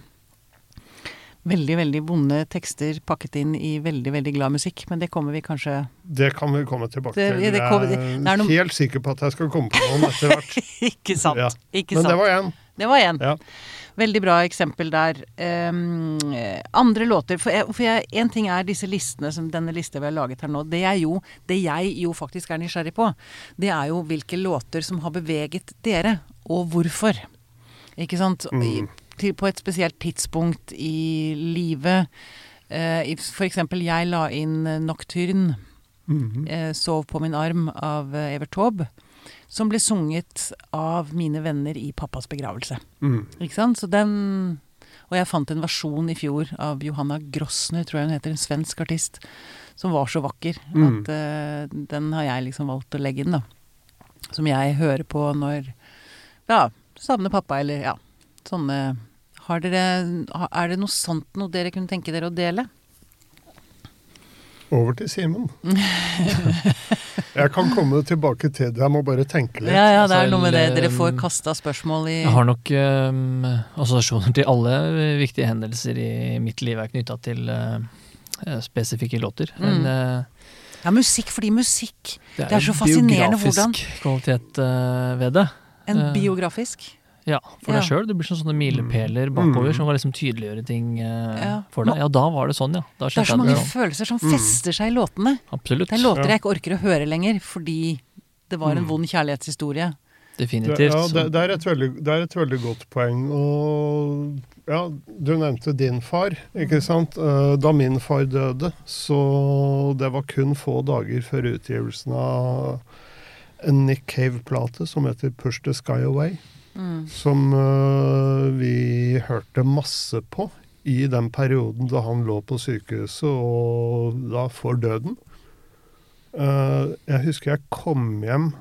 veldig, veldig vonde tekster pakket inn i veldig, veldig glad musikk. Men det kommer vi kanskje Det kan vi komme tilbake til. jeg det er er noe- helt sikker på at jeg skal komme på noen etter hvert. Ikke sant. Ja. Ikke Men sant. det var én. Det var én. Ja. Veldig bra eksempel der. Eh, andre låter For, jeg, for jeg, en ting er disse listene, som denne lista vi har laget her nå. Det, jo, det jeg jo faktisk er nysgjerrig på, det er jo hvilke låter som har beveget dere, og hvorfor. Ikke sant? I, til, på et spesielt tidspunkt i livet. Uh, for eksempel, jeg la inn Nocturne, Mhm. eh, 'Sov på min arm' av Evert Taube. Som ble sunget av mine venner i pappas begravelse. Mm. Ikke sant? Så den Og jeg fant en versjon i fjor av Johanna Grossner, tror jeg hun heter, en svensk artist, som var så vakker Mm. at uh, den har jeg liksom valgt å legge inn, da. Som jeg hører på når Ja, savner pappa, eller ja, sånne Har dere Er det noe sånt noe dere kunne tenke dere å dele? Over til Simen. jeg kan komme tilbake til det, jeg må bare tenke litt. Ja, ja, det er Altså, noe med det. Dere får um, kasta spørsmål i Jeg har nok um, assosiasjoner til alle viktige hendelser i mitt liv er knytta til uh, spesifikke låter. Mm. Men uh, Ja, musikk fordi musikk. Det er jo så fascinerende hvordan- Det er biografisk kvalitet uh, ved det. En Eh, biografisk. Ja, for Ja. deg sjøl. Det blir sånn sånne milepæler bakover Mm. som kan liksom tydeliggjøre ting Ja. for deg. Ja, da var det sånn, ja. Da Det er så mange det. følelser som Mm. fester seg i låtene. Absolutt. Det er låter Ja. jeg ikke orker å høre lenger, fordi det var en Mm. vond kjærlighetshistorie. Det, Definitivt. ja, det, det, er et veldig, det er et veldig godt poeng. Og ja, du nevnte din far, ikke sant. Eh, Da min far døde, så det var kun få dager før utgivelsen av en Nick Cave-plate som heter Push the Sky Away. Mm. Som uh, vi hørte masse på i den perioden da han lå på sykehuset og da for døden. Uh, jeg husker jeg kom hjem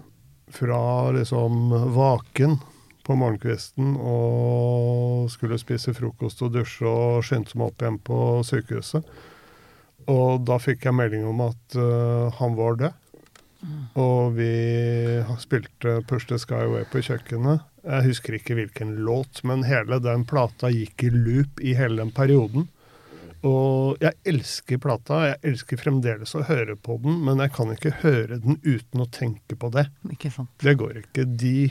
fra liksom vaken på morgenkvisten og skulle spise frokost og dusje og skyndte meg opp igjen på sykehuset. Og da fikk jeg melding om at uh, han var død. Og vi spilte Push the Sky Away på kjøkkenet. Jeg husker ikke hvilken låt, men hele den plata gikk i loop i hele den perioden. Og jeg elsker plata, jeg elsker fremdeles å høre på den, men jeg kan ikke høre den uten å tenke på det. Ikke sant. Det går ikke. De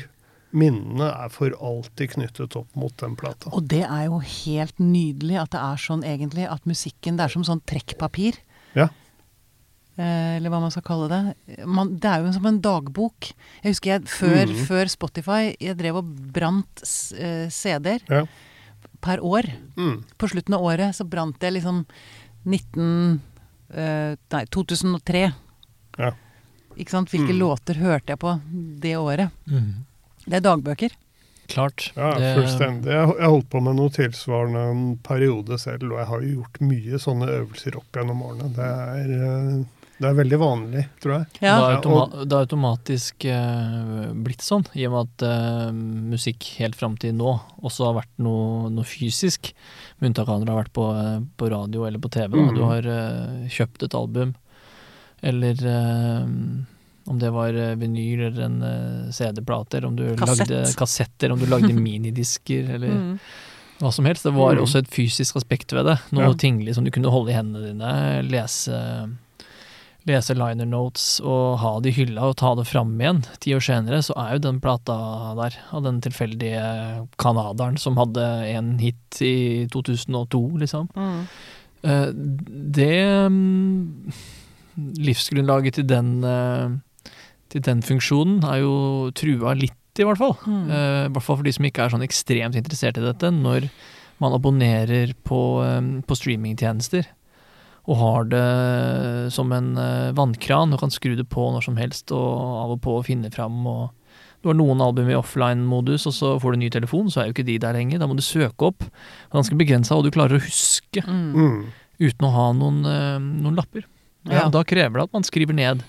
minnene er for alltid knyttet opp mot den plata. Og det er jo helt nydelig at det er sånn egentlig, at musikken Det er som sånn trekkpapir. Ja. Eh, eller hva man skal kalle det. Man, det er jo som en dagbok. Jeg husker jeg før, mm. før Spotify, jeg drev og brant eh, CD-er Ja. per år. Mm. På slutten av året så brant jeg liksom 19 eh, Nei, 2003. Ja. Ikke sant? Hvilke Mm. låter hørte jeg på det året? Det er dagbøker. Klart. Ja, fullstendig. Jeg jeg holdt på med noe tilsvarende en periode selv, og jeg har jo gjort mye sånne øvelser opp gjennom årene. Det er, det er veldig vanlig, tror jeg. Ja. Det, er automa det er automatisk uh, blitt sånn, i og med at uh, musikk helt fram til nå også har vært noe, noe fysisk. Med unntak av når det har vært på, eh, på radio eller på TV. Da. Mhm. Du har kjøpt et album, eller om det var vinyl eller en CD-plate, eller om du Kassett. lagde kassetter, om du lagde minidisker, eller Mm. hva som helst. Det var Mhm. også et fysisk aspekt ved det. Noe Ja. tinglig som du kunne holde i hendene dine, lese, lese liner notes og ha det i hylla og ta det fram igjen. Ti år senere så er jo den plata der, av den tilfeldige canadieren som hadde en hit i 2002, liksom. Mm. Eh, Det mm, Livsgrunnlaget til den eh, til den funksjonen er jo trua litt, i hvert fall. Mm. Eh, I hvert fall for de som ikke er sånn ekstremt interessert i dette. Når man abonnerer på, på streamingtjenester og har det som en eh, vannkran og kan skru det på når som helst og av og på finne fram. og du har noen album i offline-modus, og så får du ny telefon, så er jo ikke de der lenger. Da må du søke opp. Ganske begrensa hva du klarer å huske Mm. Mm. uten å ha noen, eh, noen lapper. Ja. Da krever det at man skriver ned.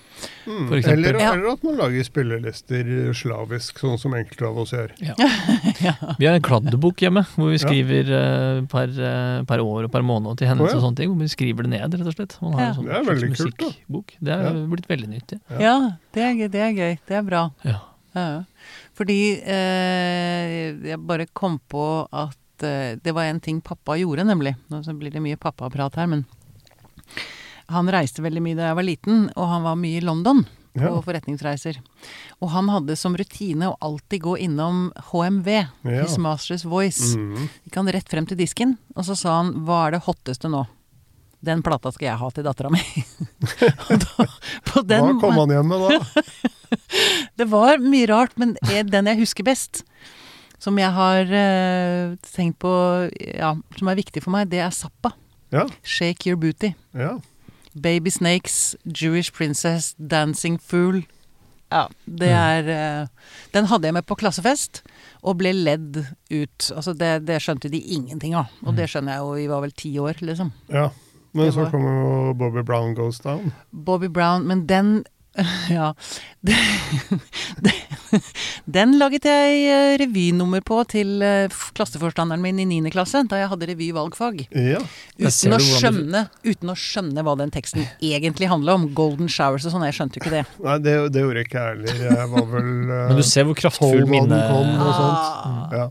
Mm. For. Eller, eller at man lager spillelister slavisk, sånn som enkelte av oss gjør. ja. Vi har en kladdebok hjemme, hvor vi Ja. skriver eh, per, uh, per år og per måned til hendelser oh, ja. og sånne ting. Hvor vi skriver det ned, rett og slett. Man har Ja. en sånn Det er veldig kult, da. Det er Ja. blitt veldig nyttig. Ja. ja, det er, det er gøy. Det er bra. Ja. Ja. Fordi uh, jeg bare kom på at eh, det var en ting pappa gjorde, nemlig. Nå så blir det mye pappaprat her, men han reiste veldig mye da jeg var liten, og han var mye i London på Ja. forretningsreiser. Og han hadde som rutine å alltid gå innom HMV, Ja. His Master's Voice. Mm. Gikk han rett frem til disken, og så sa han 'hva er det hotteste nå'? Den plata skal jeg ha til dattera mi. Da- den Hva kom han hjem med da? Det var mye rart, men den jeg husker best, som jeg har uh, tenkt på, ja, som er viktig for meg, det er Zappa. Ja. 'Shake Your Booty'. ja. Baby Snakes, Jewish Princess, Dancing Fool. Ja, det Mm. er eh, Den hadde jeg med på klassefest, og ble ledd ut. Altså, det, det skjønte de ingenting av. Og det skjønner jeg jo, vi var vel ti år, liksom. ja. Men så kommer jo Bobby Brown Goes Down. Bobby Brown, men den Ja. Den laget jeg eh, revynummer på til eh, klasseforstanderen min i 9. klasse, da jeg hadde revyvalgfag. Ja. Uten å, du- skjønne, uten å skjønne hva den teksten egentlig handla om. Golden showers og sånn. Jeg skjønte jo ikke det. Nei, det, det gjorde ikke jeg heller. Jeg var vel eh, Men du ser hvor kraftfull minne. Ah, Ja.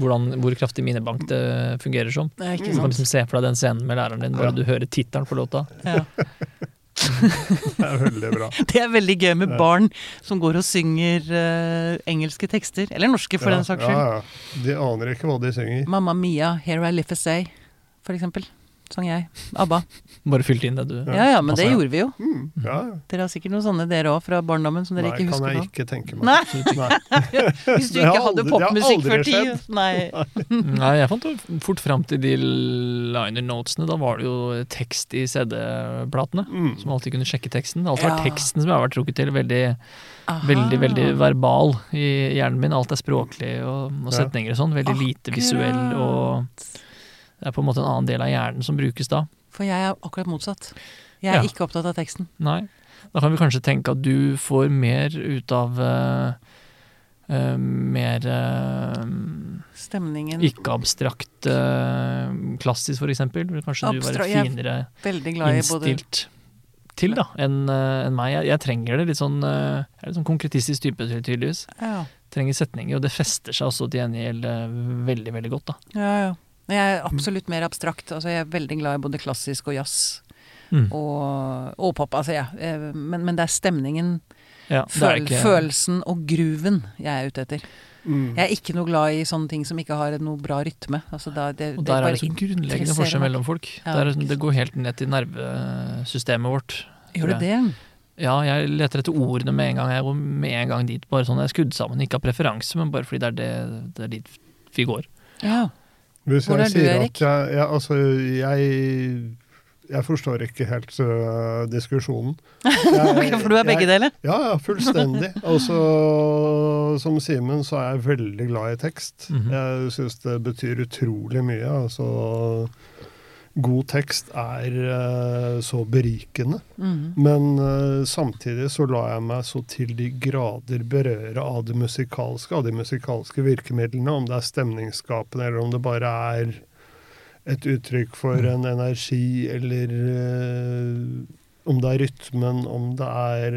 hvordan, Hvor kraftig minnebank det fungerer som. det er Du kan liksom se for deg den scenen med læreren din, bare Ja. du hører tittelen på låta. Ja. Det er veldig bra. Det er veldig gøy med barn som går og synger uh, engelske tekster. Eller norske, for ja, den saks skyld. Ja, ja. De aner ikke hva de synger. Mamma Mia, Here I Live a Say, for eksempel. Sang jeg. ABBA. Bare fylt inn det du Ja ja, men det gjorde vi jo. Mm, ja, ja. Dere har sikkert noen sånne dere òg fra barndommen som dere Nei, ikke kan jeg nå. ikke tenke meg. Nei, Nei. hvis du ikke hadde popmusikk før ti. Nei. Nei, jeg fant jo fort fram til de liner notesene. Da var det jo tekst i CD-platene. Mm. Som alltid kunne sjekke teksten. Det har alltid vært Ja. teksten som jeg har vært trukket til. Veldig, Aha. veldig veldig verbal i hjernen min. Alt er språklig og, og setninger og sånn. Veldig lite visuell. Og det er på en måte en annen del av hjernen som brukes da. For jeg er akkurat motsatt. Jeg er Ja. ikke opptatt av teksten. Nei. Da kan vi kanskje tenke at du får mer ut av uh, uh, mer uh, Stemningen. ikke-abstrakt eh, klassisk, for eksempel. Vil kanskje du Abstra- være jeg er finere innstilt til da, enn enn meg. Jeg, jeg trenger det litt sånn Jeg er litt sånn konkretistisk type, tydeligvis. ja, Trenger setninger, og det fester seg også til gjengjeld veldig, veldig godt, da. ja, ja. Men Jeg er absolutt mer abstrakt. Altså, jeg er veldig glad i både klassisk og jazz Mm. og, og pop. Altså, ja. eh, men, men det er stemningen Ja, det er ikke- Følelsen og grooven jeg er ute etter. Mm. Jeg er ikke noe glad i sånne ting som ikke har noe bra rytme. Altså, da, det, Og det der er det så grunnleggende forskjell mellom folk. Ja, det, er, det går helt ned til nervesystemet vårt. Gjør det det? Ja, jeg leter etter ordene med en gang. Jeg går med en gang dit. Bare sånn jeg er skudd sammen. Ikke av preferanse, men bare fordi det er, det, det er dit vi går. Ja. Hvis Hvordan jeg sier du, Erik? at jeg, jeg, altså, jeg, jeg forstår ikke helt uh, diskusjonen. Jeg- For du er begge deler? Ja, ja, fullstendig. Altså, som Simen så er jeg veldig glad i tekst. Mhm. Jeg syns det betyr utrolig mye. Altså, god tekst er uh, så berikende. Mm. Men uh, samtidig så lar jeg meg så til de grader berøre av det musikalske, av de musikalske virkemidlene. Om det er stemningsskapende, eller om det bare er et uttrykk for en energi, eller uh, om det er rytmen, om det er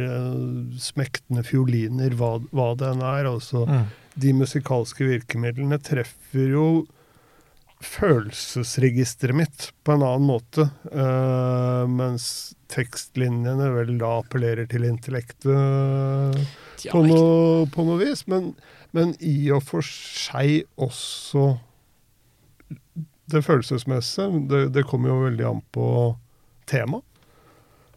smektende fioliner, hva, hva det enn er. Altså, de musikalske virkemidlene treffer jo følelsesregisteret mitt på en annen måte, Uh, mens tekstlinjene vel da appellerer til intellektet Ja, på, no, på noe vis. Men, men i og for seg også det følelsesmessige. Det, det kommer jo veldig an på temaet.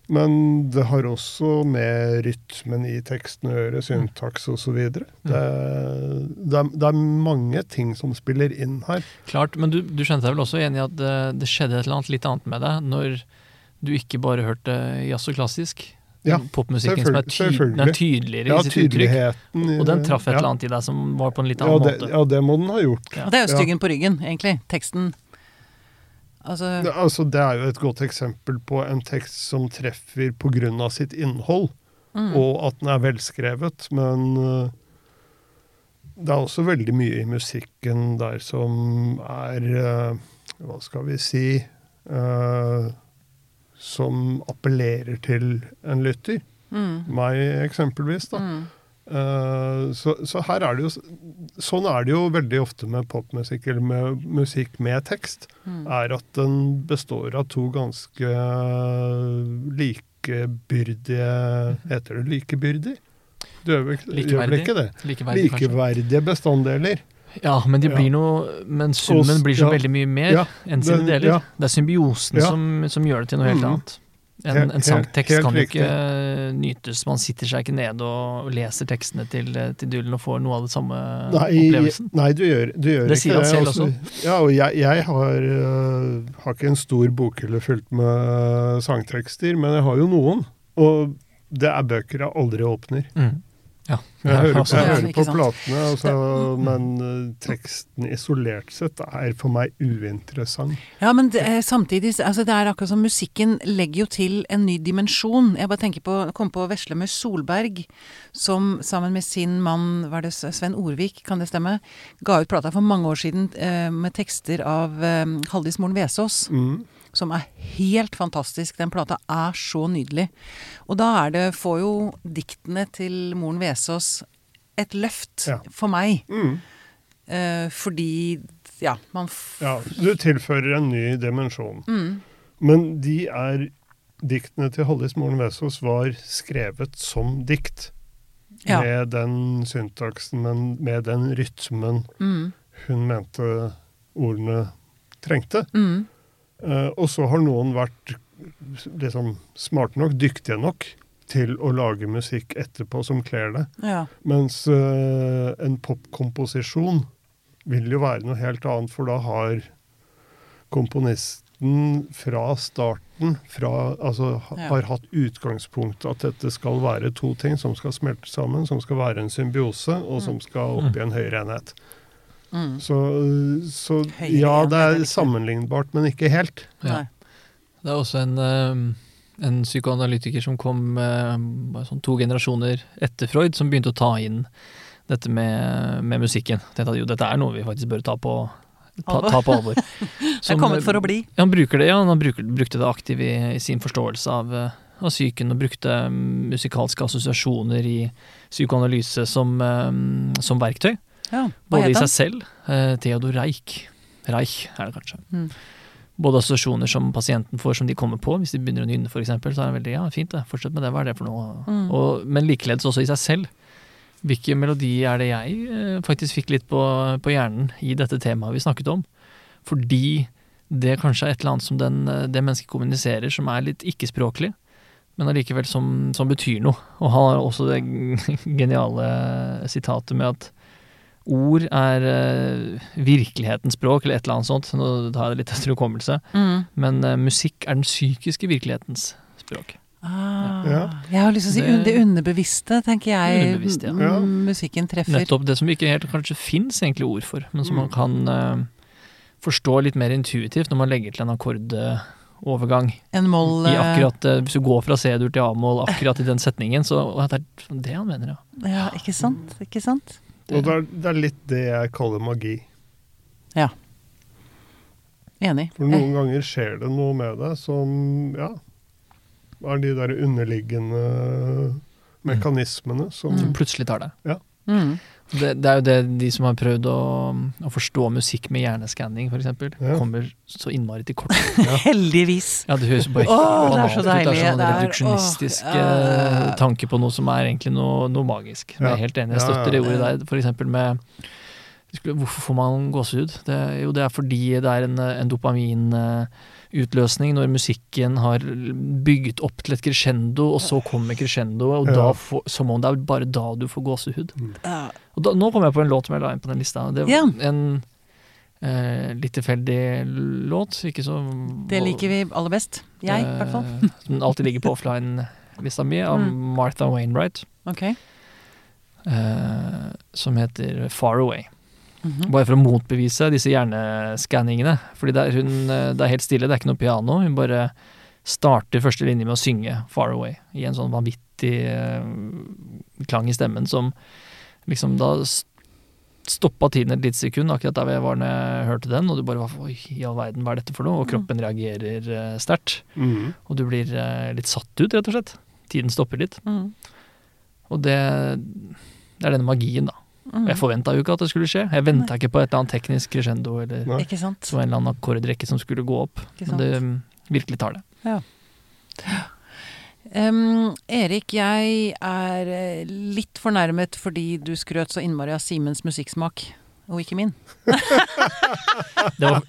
Men det har også med rytmen i teksten å gjøre, syntaks osv. Det, det, er- det er mange ting som spiller inn her. Klart, men du, du kjente deg vel også enig i at det, det skjedde et eller annet litt annet med deg når du ikke bare hørte jazz og klassisk? Ja, Popmusikken som er, ty den er tydeligere Ja, i sitt uttrykk. Og den traff et ja. eller annet i deg som var på en litt Ja annen det, måte. ja, det må den ha gjort. Ja. Og det er jo Ja. styggen på ryggen, egentlig. Teksten. Altså Det, altså, det er jo et godt eksempel på en tekst som treffer pga. sitt innhold, mm. og at den er velskrevet. Men øh, det er også veldig mye i musikken der som er øh, Hva skal vi si uh, Som appellerer til en lytter. mm. Meg eksempelvis, da. Mm. Eh, så, så her er det jo Sånn er det jo veldig ofte med popmusikk eller med musikk med tekst. Mm. Er at den består av to ganske likebyrdige Heter det likebyrdig? Du gjør vel, ikke det? Likeverdig. Likeverdige bestanddeler. Ja, men Ja. noe Men summen blir så ja. veldig mye mer Ja, enn sine deler. Det er symbiosen som, som gjør det til noe helt mm. annet. En, en sangtekst kan jo ikke nytes. Man sitter seg ikke ned og leser tekstene til, til Dylan og får noe av det samme Nei, opplevelsen. nei du gjør, du gjør Det ikke sier han selv også. Ja, og jeg, jeg har, uh, har ikke en stor bokhylle fullt med sangtekster, men jeg har jo noen. Og det er bøker jeg aldri åpner. Mm. Ja. Jeg hører, altså- jeg hører på platene, altså, men øh, teksten isolert sett er for meg uinteressant. Ja, men det, samtidig altså Det er akkurat som musikken legger jo til en ny dimensjon. Jeg bare tenker på, kom på Veslemøy Solberg, som sammen med sin mann, var det Sven Orvik, kan det stemme, ga ut plata for mange år siden eh, med tekster av eh, Haldis Moren Vesaas. Mm. Som er helt fantastisk. Den plata er så nydelig. Og da er det, får jo diktene til moren Vesaas et løft Ja. for meg. Mm. Eh, fordi ja, man f Ja, du tilfører en ny dimensjon. Mm. Men de er Diktene til Hallis Moren Vesaas var skrevet som dikt. Ja. Med den syntaksen, men med den rytmen Mm. hun mente ordene trengte. Mm. Eh, og så har noen vært liksom smarte nok, dyktige nok, til å lage musikk etterpå som kler det. Ja. Mens uh, en popkomposisjon vil jo være noe helt annet, for da har komponisten fra starten fra, altså, Ja. har hatt utgangspunktet at dette skal være to ting som skal smelte sammen, som skal være en symbiose, og som skal opp i en høyere enhet. Mm. Så, så ja, det er sammenlignbart, men ikke helt. Ja. Det er også en, eh, en psykoanalytiker som kom eh, sånn to generasjoner etter Freud, som begynte å ta inn dette med, med musikken. Tenkte at jo, dette er noe vi faktisk bør ta på, ta, ta på alvor. Det er kommet for å bli. Ja, han bruker det, ja. Han bruker, brukte det aktivt i, i sin forståelse av, eh, av psyken, og brukte mm, musikalske assosiasjoner i psykoanalyse som, eh, som verktøy. Ja. Både i seg selv. Eh, Theodor Reich. Reich er det kanskje. Mm. både assosiasjoner som pasienten får som de kommer på, hvis de begynner å nynne f.eks., så er det veldig ja, fint det, fortsett med det, hva er det for noe? Mm. Og, men likeledes også i seg selv. Hvilke melodier er det jeg eh, faktisk fikk litt på, på hjernen i dette temaet vi snakket om? Fordi det kanskje er et eller annet som den, eh, det mennesket kommuniserer som er litt ikke-språklig, men allikevel som, som betyr noe. Og han har også det geniale sitatet med at ord er uh, virkelighetens språk, eller et eller annet sånt. Nå tar jeg det litt etter hukommelse. Mm. Men uh, musikk er den psykiske virkelighetens språk. Ah, Ja. Jeg har lyst til å si Det- det underbevisste, tenker jeg Underbevisste, ja. musikken treffer. Nettopp det som ikke helt kanskje fins egentlig ord for, men som Mm. man kan uh, forstå litt mer intuitivt når man legger til en akkordovergang. En moll I akkurat, hvis du går fra C-dur til A-mål akkurat i den setningen, så å, det er det han mener, ja. Ja, ikke sant? Ikke sant? Og det er, det er litt det jeg kaller magi. Ja. Enig. For noen ganger skjer det noe med deg som ja, er de der underliggende mekanismene som Som plutselig tar det. Mm. Det. Det er jo det de som har prøvd å, å forstå musikk med hjerneskanning, f.eks., Ja. kommer så innmari til kort. Heldigvis. Ja, det høres bare Åh, det er så deilig. Det er sånn er- reduksjonistisk oh, ja. tanke på noe som er egentlig noe, noe magisk. Men Jeg er helt enig, jeg støtter det ordet der. Eksempel med Hvorfor får man gåsehud? Det, jo, det er fordi det er en, en dopaminutløsning når musikken har bygget opp til et crescendo, og så kommer crescendo, og da Ja. får, som om det er bare da du får gåsehud. Ja. Og da, nå kom jeg på en låt som jeg la inn på den lista. Det var Ja. en eh, litt tilfeldig låt. Ikke så Det liker vi aller best. Jeg, i hvert fall. Eh, Som alltid ligger på offline-lista mi, av Mm. Martha Wainwright. Ok. eh, som heter Far Away. Mhm. Bare for å motbevise disse hjerneskanningene. Fordi det er, hun, eh, det er helt stille, det er ikke noe piano. Hun bare starter første linje med å synge Far Away i en sånn vanvittig eh, klang i stemmen som liksom da stoppa tiden et lite sekund, akkurat der jeg var når jeg hørte den, og du bare var Oi, i all verden, hva er dette for noe? Og kroppen reagerer uh, sterkt. Mm. Og du blir uh, litt satt ut, rett og slett. Tiden stopper litt. Mm. Og det, det er denne magien, da. Mm. Jeg forventa jo ikke at det skulle skje. Jeg venta ikke på et eller annet teknisk crescendo eller Nei. Ikke sant? en eller annen akkordrekke som skulle gå opp. Men det mm, virkelig tar det. Em, Erik, jeg er eh, litt fornærmet fordi du skrøt så innmari av Simens musikksmak, og ikke min. Det var,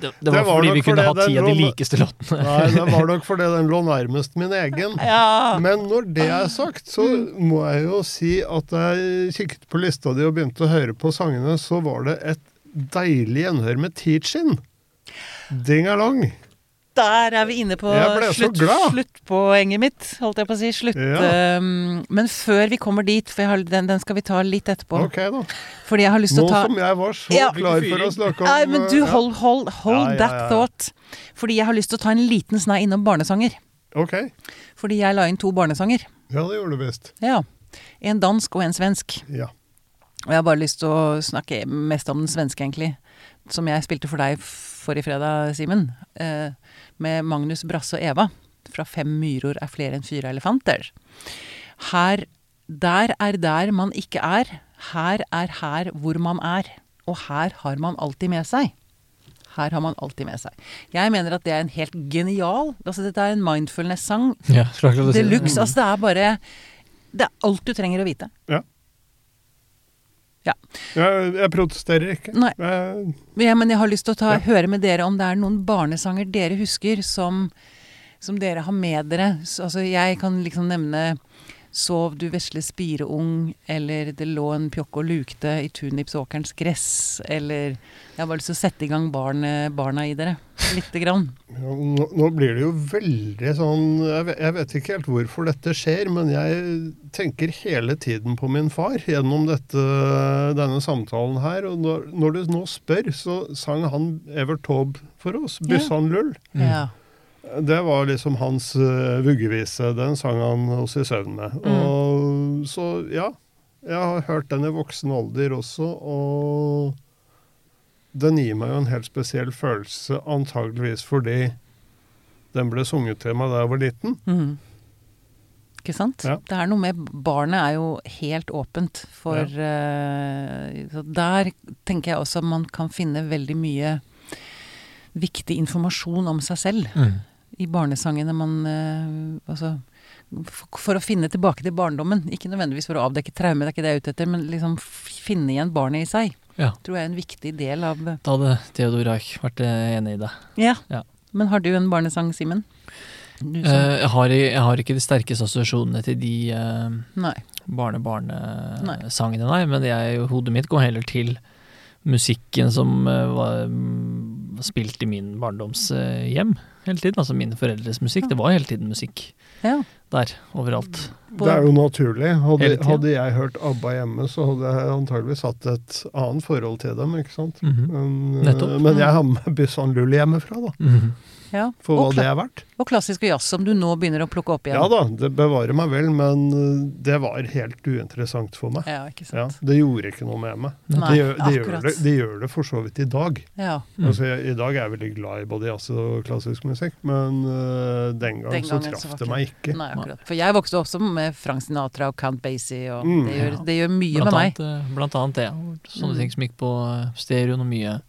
det, det var var fordi vi kunne ha ti av de likeste låtene. Nei, det var nok fordi den lå nærmest min egen. Ja! Men når det er sagt, så må jeg jo si at da jeg kikket på lista di og begynte å høre på sangene, så var det et deilig gjenhør med Teachin. Ding along. Der er vi inne på slutt, sluttpoenget mitt, holdt jeg på å si. Slutt. Ja. um, men før vi kommer dit, for har, den, den skal vi ta litt etterpå. Ok, da. Fordi jeg har lyst til å ta som jeg var så Ja. klar for å snakke om Nei, men du, eh, hold, hold, hold Ja, that thought. Fordi jeg har lyst til å ta en liten snei innom barnesanger. Ok. Fordi jeg la inn to barnesanger. Ja, det gjorde du best. Ja. En dansk og en svensk. Ja. Og jeg har bare lyst til å snakke mest om den svenske, egentlig. Som jeg spilte for deg forrige fredag, Simen. Eh, med Magnus Brasse og Eva. Fra Fem myror er flere enn fire elefanter. Her Der er der man ikke er. Her er her hvor man er. Og her har man alltid med seg. Her har man alltid med seg. Jeg mener at det er en helt genial Altså, dette er en mindfulness-sang Ja, si de det. luxe. Altså, det er bare Det er alt du trenger å vite. Jeg, jeg protesterer ikke. Nei. Jeg, Ja, men jeg har lyst til å ta, Ja. høre med dere om det er noen barnesanger dere husker som, som dere har med dere. Så, altså, jeg kan liksom nevne 'Sov du vesle spireung', eller 'Det lå en pjokk og lukte i tunipsåkerens gress', eller Jeg har bare lyst til å sette i gang barn, barna i dere. Lite grann. ja, nå, nå blir det jo veldig sånn jeg vet, jeg vet ikke helt hvorfor dette skjer, men jeg tenker hele tiden på min far gjennom dette, denne samtalen her. Og når, når du nå spør, så sang han Evert Taube for oss. Ja. lull'. Ja. Mm. Det var liksom hans uh, vuggevise. Den sang han oss i søvn med. Mm. Og, så ja, jeg har hørt den i voksen alder også, og den gir meg jo en helt spesiell følelse, antageligvis fordi den ble sunget til meg da jeg var liten. Mm. Ikke sant? Ja. Det er noe med Barnet er jo helt åpent for ja. uh, der tenker jeg også man kan finne veldig mye viktig informasjon om seg selv Mm. I barnesangene man uh, Altså for, for å finne tilbake til barndommen. Ikke nødvendigvis for å avdekke traume, det er ikke det jeg er ute etter, men liksom finne igjen barnet i seg. Ja. Tror jeg er en viktig del av Da hadde Theodor Reich vært eh, enig i det. Ja. Ja. Men har du en barnesang, Simen? Uh, Eh, jeg, har, jeg har ikke de sterkeste assosiasjonene til de uh, barne-barne-sangene, nei. Men jeg, hodet mitt går heller til musikken som uh, var mm, spilt i min barndomshjem hele tiden. Altså mine foreldres musikk. Det var hele tiden musikk Ja. der, overalt. Det er jo naturlig. Hadde, hadde jeg hørt ABBA hjemme, så hadde jeg antageligvis hatt et annet forhold til dem. ikke sant? Mhm. Men, Nettopp. men jeg har med Bussan Lull hjemmefra, da. Mhm. Ja. For hva det er verdt. og klassisk og jazz, som du nå begynner å plukke opp igjen. Ja da, det bevarer meg vel, men uh, det var helt uinteressant for meg. Ja, ikke Ja, det gjorde ikke noe med meg. Nei, det, gjør, det, gjør det, det gjør det for så vidt i dag. Ja. Mm. Altså, jeg, I dag er jeg veldig glad i både jazz og klassisk musikk, men uh, den gang Den gangen så traff det ikke- meg ikke. Nei, akkurat. For jeg vokste også med Frank Sinatra og Count Basie, og Mm. det, gjør, Ja. det gjør mye Blant med annet, meg. blant annet det. Sånne Mm. ting som gikk på eh, stereoen, og mye,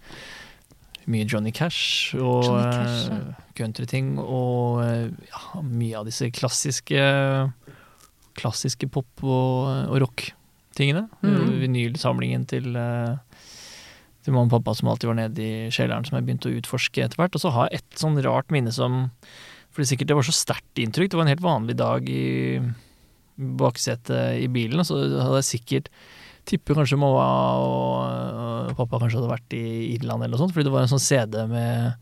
mye Johnny Cash og Johnny Cash, ja. eh, countryting, og eh, ja, mye av disse klassiske klassiske pop- og, og rock-tingene. Mm. Vinylsamlingen til eh, til mamma og pappa som alltid var nede i kjelleren, som jeg begynte å utforske etter hvert. Og så har jeg et sånn rart minne som Fordi sikkert det var så sterkt inntrykk. Det var en helt vanlig dag i baksetet i bilen, og så hadde jeg sikkert Tipper kanskje mamma og, og pappa kanskje hadde vært i Irland eller noe sånt, fordi det var en sånn CD med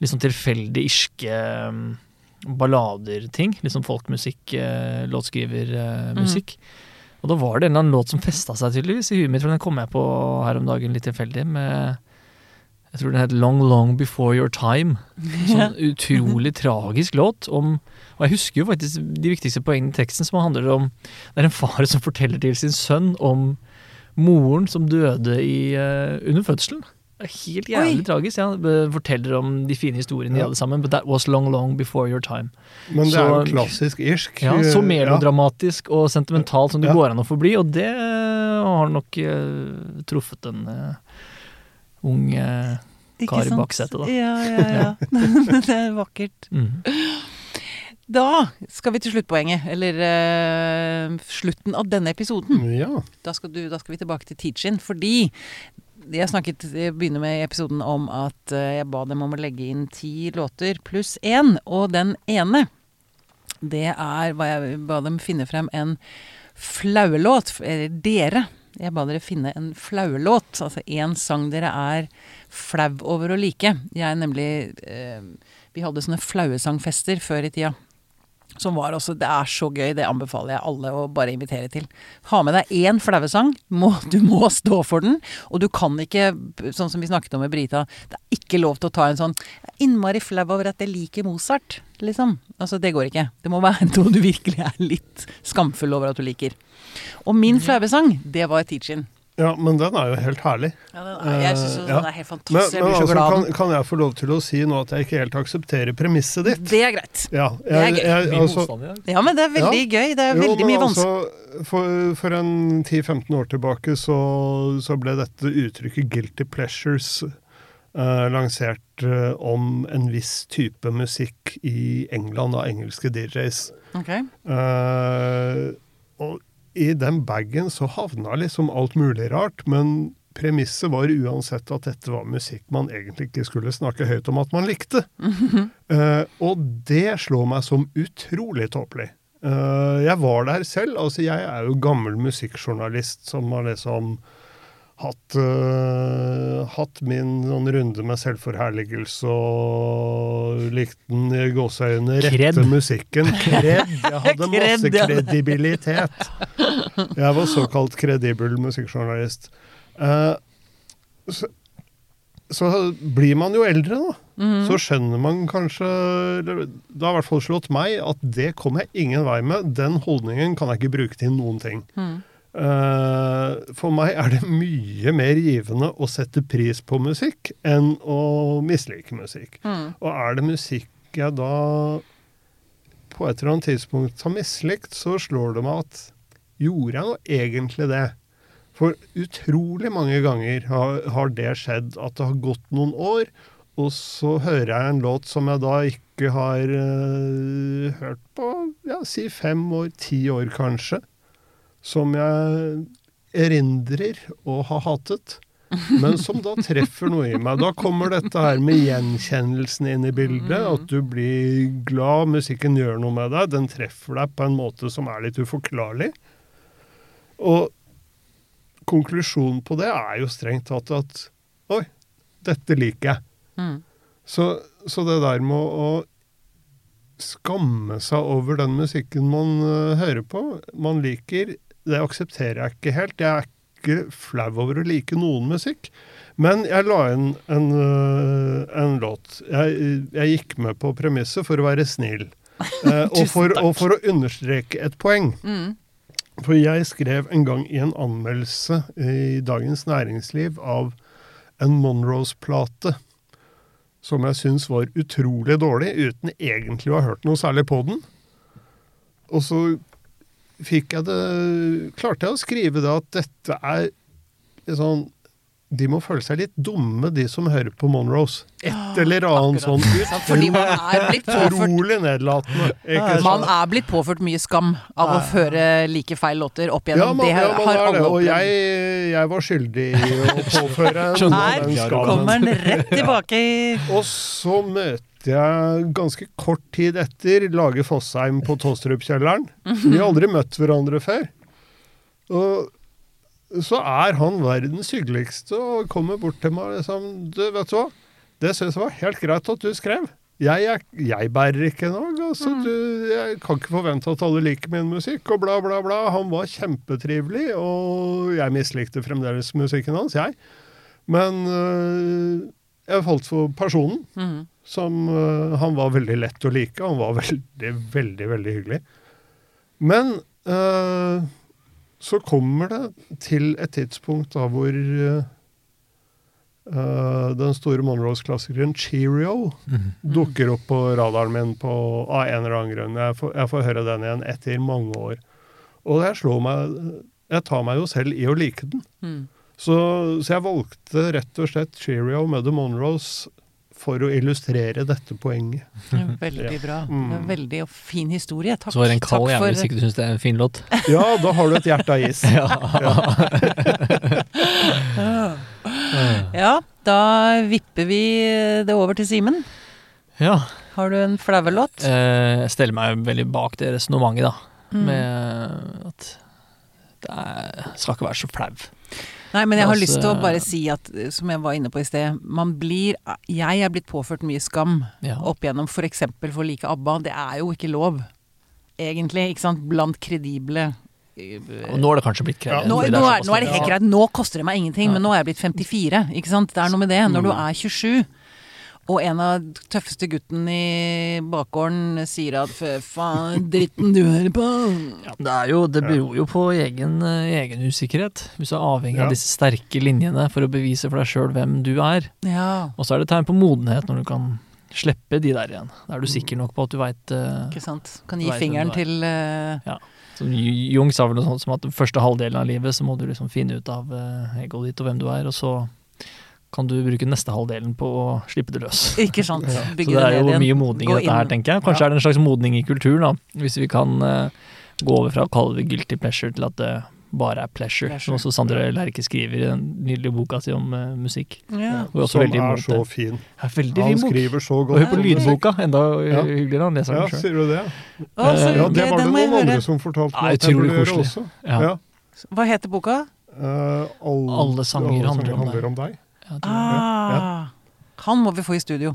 litt sånn tilfeldig irske um, ballader-ting. Litt sånn folkmusikk, låtskrivermusikk. Mm. Og da var det en eller annen låt som festa seg tydeligvis i huet mitt, for den kom jeg på her om dagen litt tilfeldig, med jeg tror den het Long Long Before Your Time. Sånn utrolig tragisk låt om Og jeg husker jo faktisk de viktigste poengene i teksten, som handler om Det er en far som forteller til sin sønn om moren som døde i, eh, under fødselen. Det er helt jævlig Oi. tragisk. Ja. Forteller om de fine historiene de hadde sammen. But that was long, long before your time. Men det Så- er jo klassisk irsk. Ja, Så Ja. melodramatisk og sentimentalt som det Ja. går an å forbli, og det har nok uh, truffet en uh, ung uh, kar i? Baksetet, da. Ja, ja, ja. det er vakkert. mm. Da skal vi til sluttpoenget, eller uh, slutten av denne episoden. Ja. Da skal, du, da skal vi tilbake til Teach-In, fordi jeg snakket, jeg begynner med episoden om at eh, jeg ba dem om å legge inn ti låter pluss én, og den ene, det er hva jeg ba dem finne frem en flauelåt, eller dere. Jeg ba dere finne en flauelåt, altså en sang dere er flau over å like. Jeg nemlig eh, Vi hadde sånne flauesangfester før i tida. Som var også Det er så gøy, det anbefaler jeg alle å bare invitere til. Ha med deg én flauesang. Du må stå for den. Og du kan ikke, sånn som vi snakket om med Brita, det er ikke lov til å ta en sånn «Jeg er Innmari flau over at jeg liker Mozart, liksom. Altså, det går ikke. Det må være noe du virkelig er litt skamfull over at du liker. Og min flauesang, det var Teach-In. Ja, men den er jo helt herlig. Ja, den er, jeg syns Eh, den ja. er helt fantastisk. Men, men altså, kan, kan jeg få lov til å si nå at jeg ikke helt aksepterer premisset ditt? Det er greit. Ja, Det er gøy. jeg, altså. Ja, men det er veldig gøy. Det er Jo, veldig mye vanskelig. altså, for, for en 10-15 år tilbake så, så ble dette uttrykket 'guilty pleasures' eh, lansert eh, om en viss type musikk i England av engelske DJs. Ok. Eh, og i den bagen så havna liksom alt mulig rart, men premisset var uansett at dette var musikk man egentlig ikke skulle snakke høyt om at man likte. Eh, og det slår meg som utrolig tåpelig. Uh, jeg var der selv. altså Jeg er jo gammel musikkjournalist som har liksom hatt, uh, hatt min sånn runde med selvforherligelse og likte den i gåseøynene rette Kred. musikken. Kred. Jeg hadde masse kredibilitet. Jeg var såkalt kredibel musikkjournalist. Uh, så, så blir man jo eldre, da. Mm. Så skjønner man kanskje Det har i hvert fall slått meg at det kommer jeg ingen vei med. Den holdningen kan jeg ikke bruke til noen ting. Mhm. Eh, for meg er det mye mer givende å sette pris på musikk enn å mislike musikk. Mm. Og er det musikk jeg da på et eller annet tidspunkt har mislikt, så slår det meg at gjorde jeg nå egentlig det? For utrolig mange ganger har, har det skjedd at det har gått noen år, og så hører jeg en låt som jeg da ikke har uh, hørt på ja, si fem år, ti år kanskje. Som jeg erindrer å ha hatet. Men som da treffer noe i meg. Da kommer dette her med gjenkjennelsen inn i bildet. At du blir glad, musikken gjør noe med deg. Den treffer deg på en måte som er litt uforklarlig. Og konklusjonen på det er jo strengt tatt at Oi, dette liker jeg. Mm. Så, så det der med å, skamme seg over den musikken man øh, hører på, man liker, det aksepterer jeg ikke helt. Jeg er ikke flau over å like noen musikk. Men jeg la inn en, øh, en låt. Jeg, jeg gikk med på premisset for å være snill. Eh, og, for, og for å understreke et poeng. Mm. For jeg skrev en gang i en anmeldelse i Dagens Næringsliv av en Monroes-plate som jeg syns var utrolig dårlig, uten egentlig å ha hørt noe særlig på den. Og så fikk jeg det Klarte jeg å skrive da at dette er sånn De må føle seg litt dumme, de som hører på Monroes. Et eller annet sånt. Fordi man er blitt påført utrolig nedlatende. Ikke sant? Man er blitt påført mye skam av å føre like feil låter opp Ja, man, det ja, man har alle det. Og jeg, jeg var skyldig i å påføre noen Her den skammen. kommer den rett tilbake Og så møter jeg ganske kort tid etter Lage Fossheim på Tåstrupkjelleren. Vi har aldri møtt hverandre før. Og så er han verdens hyggeligste og kommer bort til meg og liksom Du, vet du hva? Det syns jeg var helt greit at du skrev. Jeg, jeg, jeg bærer ikke noe. Altså, mm. du, jeg kan ikke forvente at alle liker min musikk, og bla, bla, bla. Han var kjempetrivelig, og jeg mislikte fremdeles musikken hans, jeg. Men øh, jeg falt for personen Mhm. som uh, Han var veldig lett å like. Han var veldig, veldig, veldig hyggelig. Men uh, så kommer det til et tidspunkt da hvor øh, den store Monroes-klassikeren Cheerio dukker opp på radaren min på, av en eller annen grunn. Jeg får, jeg får høre den igjen etter mange år. Og jeg, slår meg Jeg tar meg jo selv i å like den. Mm. Så, så jeg valgte rett og slett Cheerio med The Monroes for å illustrere dette poenget. Veldig bra. Mm. Det er Veldig fin historie. Takk. Så var det en kald jævel for- hvis ikke du syns det er en fin låt. Ja, da har du et hjerte av is. Ja, da vipper vi det over til Simen. Ja. Har du en flauelåt? låt? jeg steller meg veldig bak det resonnementet, da. Mm. Med at det er, skal ikke være så flau. Nei, men jeg har Altså- lyst til å bare si at, eh, som jeg var inne på i sted, man blir Jeg er blitt påført mye skam Ja. opp igjennom f.eks. for å like ABBA. Det er jo ikke lov, egentlig, ikke sant? Blant kredible eh, Og nå er det kanskje blitt Ja, nå, nå, er, nå er det helt greit. Nå koster det meg ingenting, Ja. men nå er jeg blitt 54. Ikke sant? Det er noe med det. Når du Mm. er 27, og en av tøffeste gutten i bakgården sier at 'fy faen, dritten du hører på'. Ja, det, er jo, det beror jo på egen, eh, egen usikkerhet. Hvis du er avhengig Ja. av disse sterke linjene for å bevise for deg sjøl hvem du er. Ja, Og så er det tegn på modenhet når du kan slippe de der igjen. Da er du sikker nok på at du veit ikke sant. Kan gi fingeren er. til eh, Som Jung sa vel noe sånt som at den første halvdelen av livet så må du liksom finne ut av eh, egoet ditt og hvem du er, og så kan du bruke neste halvdelen på å slippe det løs. Ikke sant. Ja. Så det er jo mye modning i dette her, tenker jeg. Kanskje Ja. er det en slags modning i kulturen, da. Hvis vi kan uh, gå over fra å kalle det guilty pleasure til at det bare er pleasure. Pleasure. Som også Sandre Lerche skriver i den nydelige boka si om uh, musikk. Ja. Er Som er imot så fin. Er veldig fin bok. skriver så Og godt. hør på lydboka, enda Ja. hyggeligere. Han leser Ja, den sjøl. sier du det? Uh, Ja, det- var det noen andre som fortalte meg at jeg utrolig burde gjøre også. Ja. Ja. Hva heter boka? Eh, all- Alle sanger handler om handler om deg. Ja. Ah, han må vi få i studio.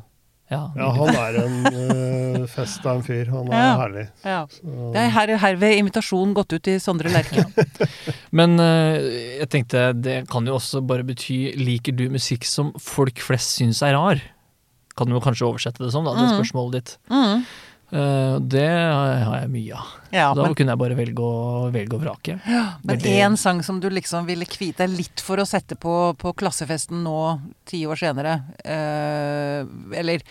ja, Ja, han er en uh, fest av en fyr. Han er Ja. herlig. Ja. Det er her, herved invitasjonen gått ut til Sondre Lerche. Men uh, jeg tenkte, det kan jo også bare bety liker du musikk som folk flest syns er rar? Kan du jo kanskje oversette det som, da, det mm. spørsmålet ditt. Mm. Eh, det har jeg mye av. Ja, da men, kunne jeg bare velge å, velge å vrake. men veldig- én sang som du liksom ville kvite deg litt for å sette på, på klassefesten nå, ti år senere. eh, eller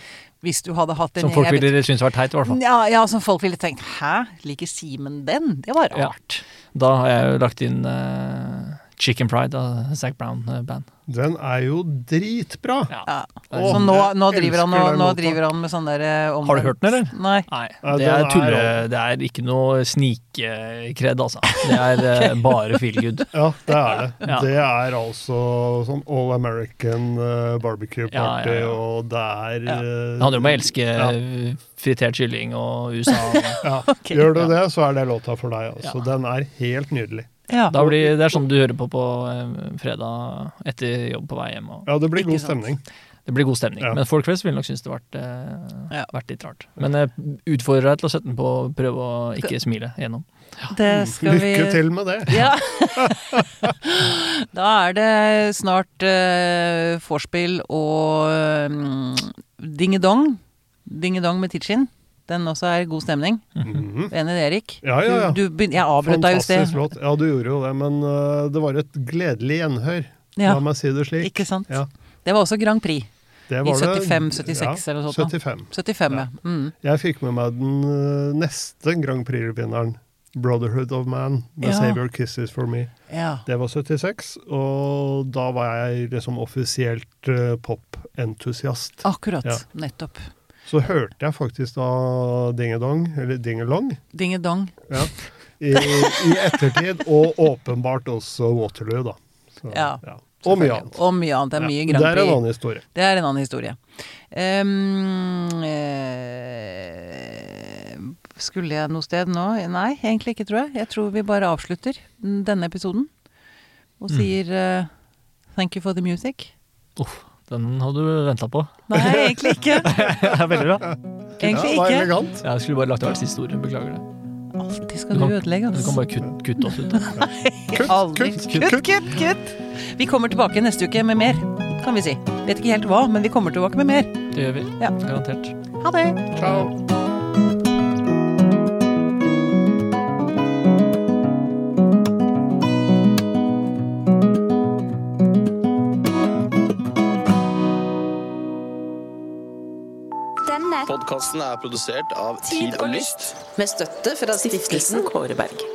hvis du hadde hatt en Som folk ville synes var teit, i hvert fall. ja, ja, som folk ville tenkt Hæ, liker Simen den? Det var Ja. rart. Da har jeg jo lagt inn uh, Chicken Pride av Zac Brown eh, Band. Den er jo dritbra! Ja. Ja. Så nå, nå, driver han, nå, nå driver han med sånn derre omvendt Har du hørt den, eller? Nei. Nei, det er tulle... Det er ikke noe snikkred, altså. Det er eh, bare feel good. Ja, det er det. Ja. Det er altså sånn All American eh, barbecue party, ja, ja. og det er Ja. eh, Det handler om å elske eh, fritert kylling og USA. Ja. Ok. Gjør du det, så er det låta for deg. Altså. Den er helt nydelig. Ja. Da blir, det er sånn du hører på på eh, fredag etter jobb på vei hjem. Og Ja, det blir god sant. stemning. det blir god stemning. Ja. Men folk flest vil nok synes det har vært, eh, Ja. vært litt rart. Men jeg utfordrer deg til å sette den på og prøve å ikke smile gjennom. Det skal vi Lykke til med det. Ja. da er det snart vorspiel eh, og um, dingedong. Dingedong med Tichin. Den også er god stemning. Mhm. Enig i det, Erik? Ja, ja, ja. Du, du, jeg avbrøt deg jo sted. Fantastisk låt. Ja, du gjorde jo det, men uh, det var et gledelig gjenhør. Ja, La meg si det slik. ikke sant? Ja. Det var også Grand Prix. Det I var det- 75-76 ja, eller noe sånt. 75. 75, ja. Mm. Jeg fikk med meg den eh, neste Grand Prix-vinneren. Brotherhood of Man med Ja. Save Your Kisses For Me. ja. Det var 76, og da var jeg liksom offisielt uh, popentusiast. Akkurat. Ja. Nettopp. Så hørte jeg faktisk da Dingedong, eller Dingelong, Dingedong. i, i ettertid, og åpenbart også Waterloo, da. Så, Ja, Og mye annet. Og mye annet. Det er mye Ja, Grand det er en annen historie. Det er en annen historie. Um, eh, skulle jeg noe sted nå? Nei, egentlig ikke, tror jeg. Jeg tror vi bare avslutter denne episoden og Mm. sier eh, thank you for the music. Den hadde du venta på. Nei, egentlig ikke. Veldig bra. Egentlig ja, ikke. elegant. Jeg skulle bare lagt det siste ord. Beklager det. Alltid skal Du du ødelegge, altså. Du kan bare kutte, kutt oss ut. Nei, Kutt, Aldri. kutt, Kutt, kutt. kutt, kutt! Vi kommer tilbake neste uke med mer, kan vi si. Vet ikke helt hva, men vi kommer tilbake med mer. Det gjør vi. Ja. Garantert. Ha det! Ciao. Denne Podkasten er produsert av Tid og Lyst. Med støtte fra stiftelsen Kåre Berg.